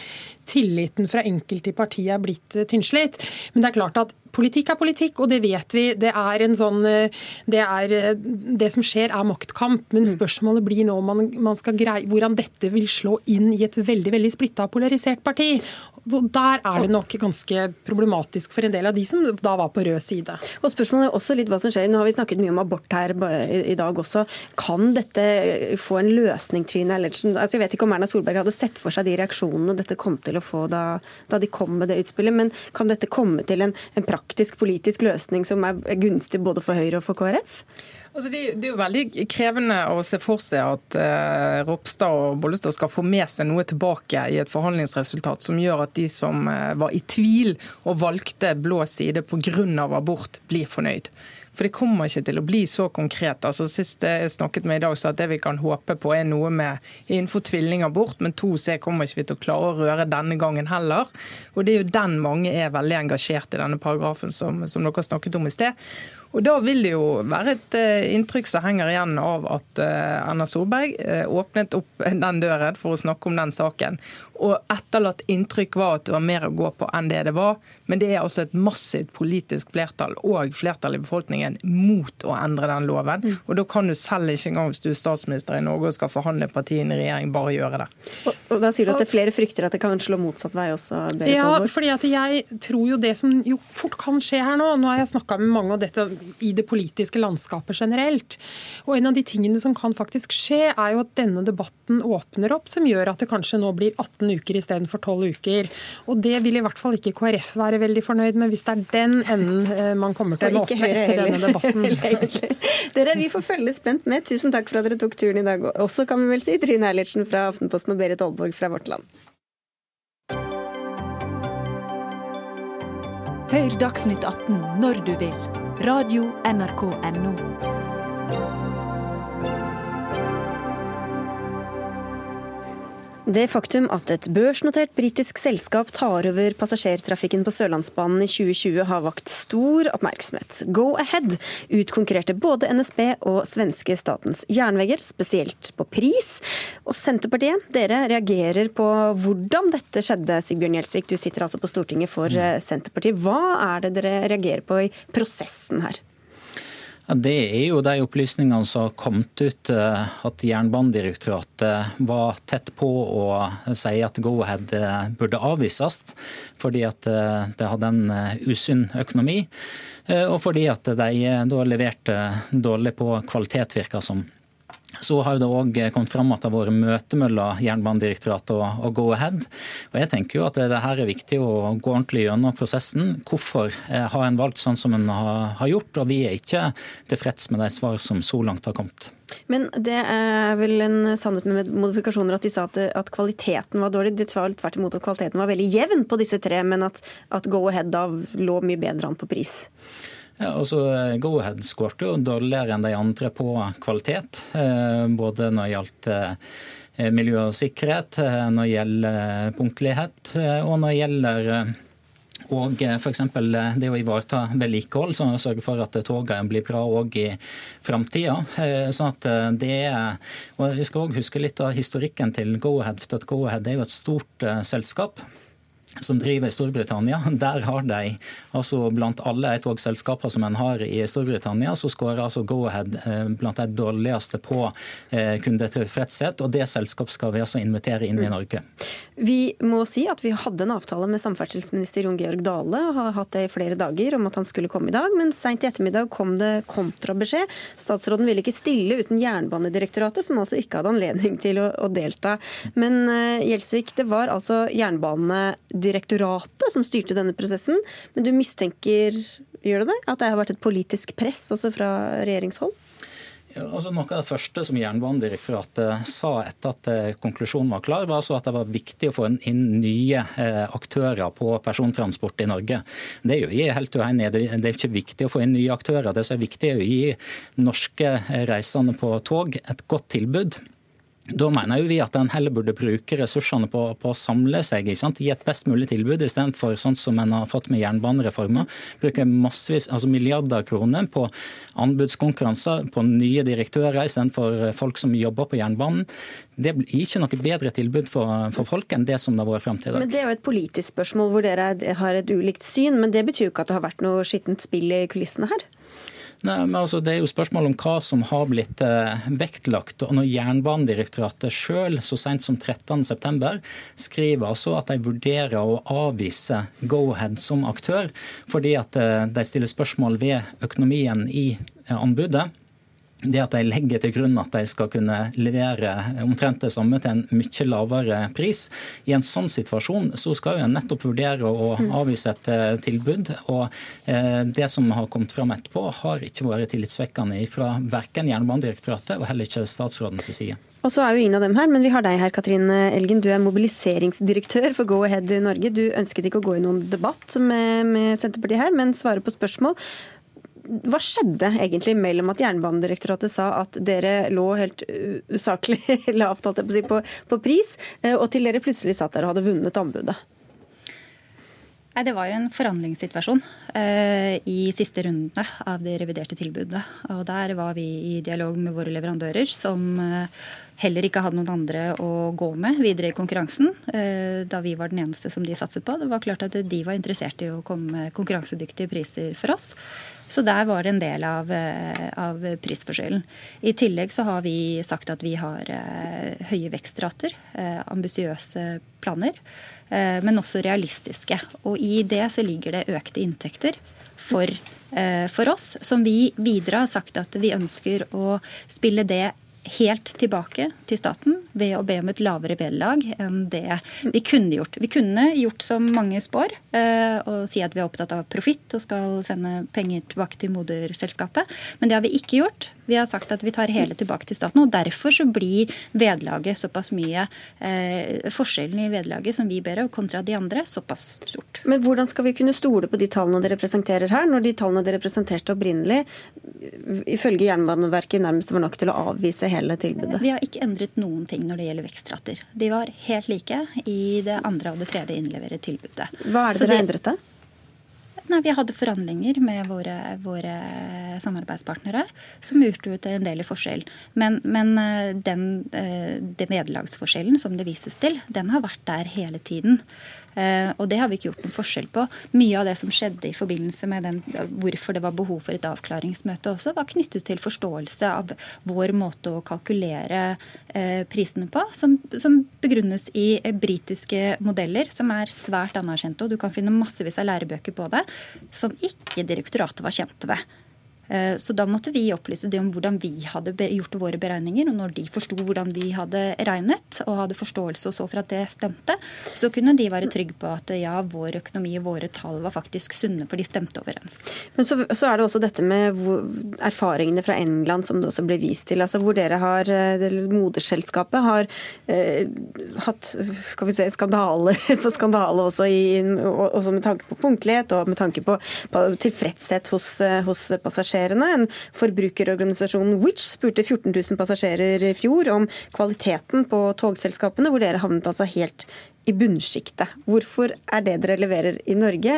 tilliten fra enkelte i partiet er blitt eh, tynnslitt. Men det er klart at Politikk er politikk, og det vet vi. Det er en sånn eh, Det, er, eh, det som skjer, er maktkamp. Men mm. spørsmålet blir nå man, man skal greie, hvordan dette vil slå inn i et veldig veldig splitta og polarisert parti. Og Der er det nok ganske problematisk for en del av de som da var på rød side. Og Spørsmålet er også litt hva som skjer. Nå har vi snakket mye om abort her i dag også. Kan dette få en løsning, Trine Ellertsen? Altså, jeg vet ikke om Erna Solberg hadde sett for seg de reaksjonene dette kom til å få da, da de kom med det utspillet, men kan dette komme til en, en praktisk politisk løsning som er gunstig både for Høyre og for KrF? Altså det, det, er jo veldig krevende å se for seg at eh, Ropstad og Bollestad skal få med seg noe tilbake i et forhandlingsresultat som gjør at de som eh, var i tvil og valgte blå side pga. abort, blir fornøyd. For det kommer ikke til å bli så konkret. Altså Sist jeg snakket med i dag, så at det vi kan håpe på er noe med innenfor tvillingabort, men 2C kommer ikke vi til å klare å røre denne gangen heller. Og det er jo den mange er veldig engasjert i denne paragrafen som, som dere snakket om i sted. Og Da vil det jo være et eh, inntrykk som henger igjen av at eh, Erna Solberg eh, åpnet opp den døren for å snakke om den saken og etterlatt inntrykk var at det var mer å gå på enn det det var. Men det er altså et massivt politisk flertall og flertall i befolkningen mot å endre den loven. Mm. Og da kan du selv ikke engang hvis du er statsminister i Norge og skal forhandle partiene i regjering, bare gjøre det. Og, og da sier du at det er flere frykter at det kan slå motsatt vei også, Berit Ja, fordi at jeg tror jo det som jo fort kan skje her nå Nå har jeg snakka med mange og dette i det politiske landskapet generelt. Og en av de tingene som kan faktisk skje, er jo at denne debatten åpner opp, som gjør at det kanskje nå blir 18 18 uker istedenfor 12 uker. Og Det vil i hvert fall ikke KrF være veldig fornøyd med, hvis det er den enden eh, man kommer til å åpne etter denne debatten. Dere, Vi får følge spent med. Tusen takk for at dere tok turen i dag også, kan vi vel si. Trine Eilertsen fra Aftenposten og Berit Aalborg fra Vårt Land. Hør Dagsnytt 18 når du vil. Radio NRK Radio.nrk.no. Det faktum at et børsnotert britisk selskap tar over passasjertrafikken på Sørlandsbanen i 2020 har vakt stor oppmerksomhet. Go-Ahead utkonkurrerte både NSB og svenske Statens Jernveger, spesielt på pris. Og Senterpartiet, dere reagerer på hvordan dette skjedde, Sigbjørn Gjelsvik. Du sitter altså på Stortinget for mm. eh, Senterpartiet. Hva er det dere reagerer på i prosessen her? Det er jo de opplysningene som har kommet ut eh, at Jernbanedirektoratet var tett på å si at Go-Ahead eh, burde avvises, fordi at eh, det hadde en usunn økonomi. Og fordi at de da leverte dårlig på kvalitet, virka som. Så har det òg kommet fram at det har vært møte mellom Jernbanedirektoratet og, Go-Ahead. Og jeg tenker jo at det her er viktig å gå ordentlig gjennom prosessen. Hvorfor eh, har en valgt sånn som en har, har gjort? Og vi er ikke tilfreds med de svar som så langt har kommet. Men det er vel en sannhet med modifikasjoner at de sa at, at kvaliteten var dårlig. De sa tvert imot at kvaliteten var veldig jevn på disse tre, men at, at Go-Ahead da lå mye bedre an på pris. Ja, altså Go-Ahead skårte jo dårligere enn de andre på kvalitet. Eh, både når det gjaldt eh, miljø og sikkerhet, eh, når det gjelder punktlighet og når det gjelder og f.eks. det å ivareta vedlikehold, sånn å sørge for at togene blir bra òg i framtida. Sånn at Vi skal òg huske litt av historikken til Go-Ahead. for at Go-Ahead er jo et stort selskap som driver i Storbritannia. Der har de, altså blant alle togselskaper som en har i Storbritannia, så skårer altså Go-Ahead eh, blant de dårligste på eh, kundetilfredshet. Og det selskapet skal vi altså invitere inn i Norge. Vi må si at vi hadde en avtale med samferdselsminister Jon Georg Dale, og har hatt det i flere dager, om at han skulle komme i dag. Men seint i ettermiddag kom det kontrabeskjed. Statsråden ville ikke stille uten Jernbanedirektoratet, som altså ikke hadde anledning til å, å delta. Men uh, Gjelsvik, det var altså Jernbanedirektoratet direktoratet som styrte denne prosessen. Men du mistenker gjør du det, at det har vært et politisk press også fra regjeringshold? Altså, noe av det første som Jernbanedirektoratet sa etter at eh, konklusjonen var klar, var altså at det var viktig å få inn nye eh, aktører på persontransport i Norge. Det er jo helt uenig. Det er ikke viktig å få inn nye aktører. Det som er viktig, er å gi norske reisende på tog et godt tilbud. Da mener jo vi at en heller burde bruke ressursene på, på å samle seg, gi et best mulig tilbud, istedenfor sånn som en har fått med jernbanereformen. Bruke massevis, altså milliarder kroner på anbudskonkurranser, på nye direktører istedenfor folk som jobber på jernbanen. Det blir ikke noe bedre tilbud for, for folk enn det som det har vært fram til i dag. Men Det er jo et politisk spørsmål hvor dere har et ulikt syn, men det betyr jo ikke at det har vært noe skittent spill i kulissene her? Nei, men altså, Det er jo spørsmål om hva som har blitt eh, vektlagt. og Når Jernbanedirektoratet selv så sent som 13.9 skriver altså at de vurderer å avvise Go-Ahead som aktør, fordi at eh, de stiller spørsmål ved økonomien i eh, anbudet det at de legger til grunn at de skal kunne levere omtrent det samme til en mye lavere pris. I en sånn situasjon så skal en nettopp vurdere å avvise et eh, tilbud. og eh, Det som har kommet fram etterpå, har ikke vært tillitsvekkende fra verken Jernbanedirektoratet og heller ikke statsrådens side. Og så er jo ingen av dem her, men vi har deg her, Katrine Elgen. Du er mobiliseringsdirektør for Go Ahead i Norge. Du ønsket ikke å gå i noen debatt med, med Senterpartiet her, men svare på spørsmål hva skjedde egentlig mellom at Jernbanedirektoratet sa at dere lå helt usaklig lavt på, på, pris, eh, og til dere plutselig satt der og hadde vunnet anbudet? Nei, Det var jo en forhandlingssituasjon eh, i siste rundene av det reviderte tilbudet. Og Der var vi i dialog med våre leverandører, som eh, heller ikke hadde noen andre å gå med videre i konkurransen. Eh, da vi var den eneste som de satset på. Det var klart at de var interessert i å komme med konkurransedyktige priser for oss. Så der var det en del av, eh, av, prisforskjellen. I tillegg så har vi sagt at vi har eh, høye vekstrater, eh, ambisiøse planer, men også realistiske. Og i det så ligger det økte inntekter for, for oss, som vi videre har sagt at vi ønsker å spille det helt tilbake til staten ved å be om et lavere vederlag enn det vi kunne gjort. Vi kunne gjort som mange spår eh, og si at vi er opptatt av profitt og skal sende penger tilbake til moderselskapet, men det har vi ikke gjort. Vi har sagt at vi tar hele tilbake til staten. og Derfor så blir vedlaget såpass mye eh, Forskjellen i vedlaget som vi ber om, kontra de andre, såpass stort. Men hvordan skal vi kunne stole på de tallene dere presenterer her, når de tallene dere presenterte opprinnelig, ifølge Jernbaneverket nærmest var nok til å avvise hele tilbudet? Vi har ikke endret noen ting når det gjelder vekstrater. De var helt like i det andre og det tredje innleverte tilbudet. Hva er det dere har endret det? Nei, Vi hadde forhandlinger med våre, våre samarbeidspartnere som utgjorde en del i forskjell. Men, men den, den, eh, vederlagsforskjellen som det vises til, den har vært der hele tiden. Eh, og det har vi ikke gjort noen forskjell på. Mye av det som skjedde i forbindelse med den, hvorfor det var behov for et avklaringsmøte også, var knyttet til forståelse av vår måte å kalkulere eh, prisene på, som, som begrunnes i britiske modeller som er svært anerkjente. Og du kan finne massevis av lærebøker på det som ikke direktoratet var kjent ved. Eh, så da måtte vi opplyse det om hvordan vi hadde gjort våre beregninger. Og når de forsto hvordan vi hadde regnet og hadde forståelse og så for at det stemte, så kunne de være trygge på at ja, vår økonomi og våre tall var faktisk sunne, for de stemte overens. Men så, så er det også dette med erfaringene fra England som det også ble vist til. altså Hvor dere har, eh, moderselskapet har eh, hatt skal vi se, skandale på skandale også, i, også med tanke på punktlighet og med tanke på, på tilfredshet hos, eh, hos passasjerer passasjerene. En forbrukerorganisasjon Which spurte 14 000 passasjerer i fjor om kvaliteten på togselskapene, hvor dere havnet altså helt i bunnsjiktet. Hvorfor er det dere leverer i Norge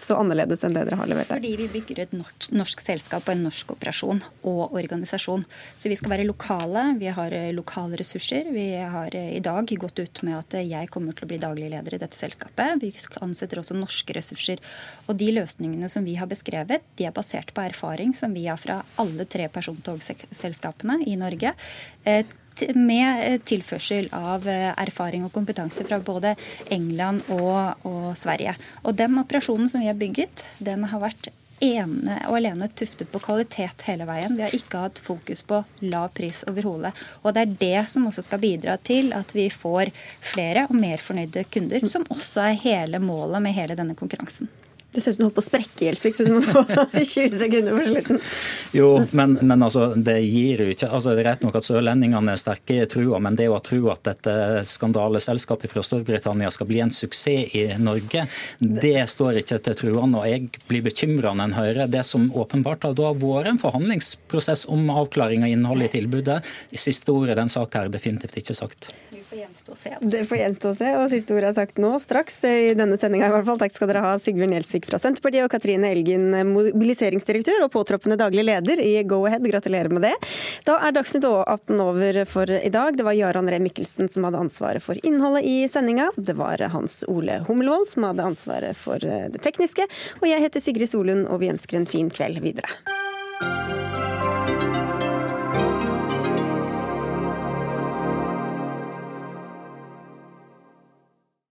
så annerledes enn det dere har levert der? Fordi vi bygger et norsk, norsk selskap og en norsk operasjon og organisasjon. Så vi skal være lokale. Vi har eh, lokale ressurser. Vi har eh, i dag gått ut med at jeg kommer til å bli daglig leder i dette selskapet. Vi ansetter også norske ressurser. Og de løsningene som vi har beskrevet, de er basert på erfaring som vi har fra alle tre persontogselskapene i Norge eh, med tilførsel av eh, erfaring og kompetanse fra både England og, og, Sverige. Og Den operasjonen som vi har bygget, den har vært ene og alene tuftet på kvalitet hele veien. Vi har ikke hatt fokus på lav pris overhodet. Og det er det som også skal bidra til at vi får flere og mer fornøyde kunder, som også er hele målet med hele denne konkurransen. Det ser ut som du holdt på å sprekke, Gjelsvik, så du må få 20 sekunder på slutten. Jo, men, men altså, det gir jo ikke altså, Det er rett nok at sørlendingene er sterke i trua, men det å tro at dette skandaleselskapet fra Storbritannia skal bli en suksess i Norge, det står ikke til truende. Og jeg blir bekymra når en hører det som åpenbart har vært en forhandlingsprosess om avklaring av innholdet i tilbudet. Siste ordet i den saken er definitivt ikke sagt. Det får gjenstå å se. Og siste ordet er sagt nå, straks i denne sendinga i hvert fall. Takk skal dere ha, Sigbjørn Gjelsvik fra Senterpartiet og Katrine Elgin, mobiliseringsdirektør og påtroppende daglig leder i Go-Ahead. Gratulerer med det. Da er Dagsnytt 18 over for i dag. Det var Jaran Ree Mikkelsen som hadde ansvaret for innholdet i sendinga. Det var Hans Ole Hummelvold som hadde ansvaret for det tekniske. Og jeg heter Sigrid Solund, og vi ønsker en fin kveld videre.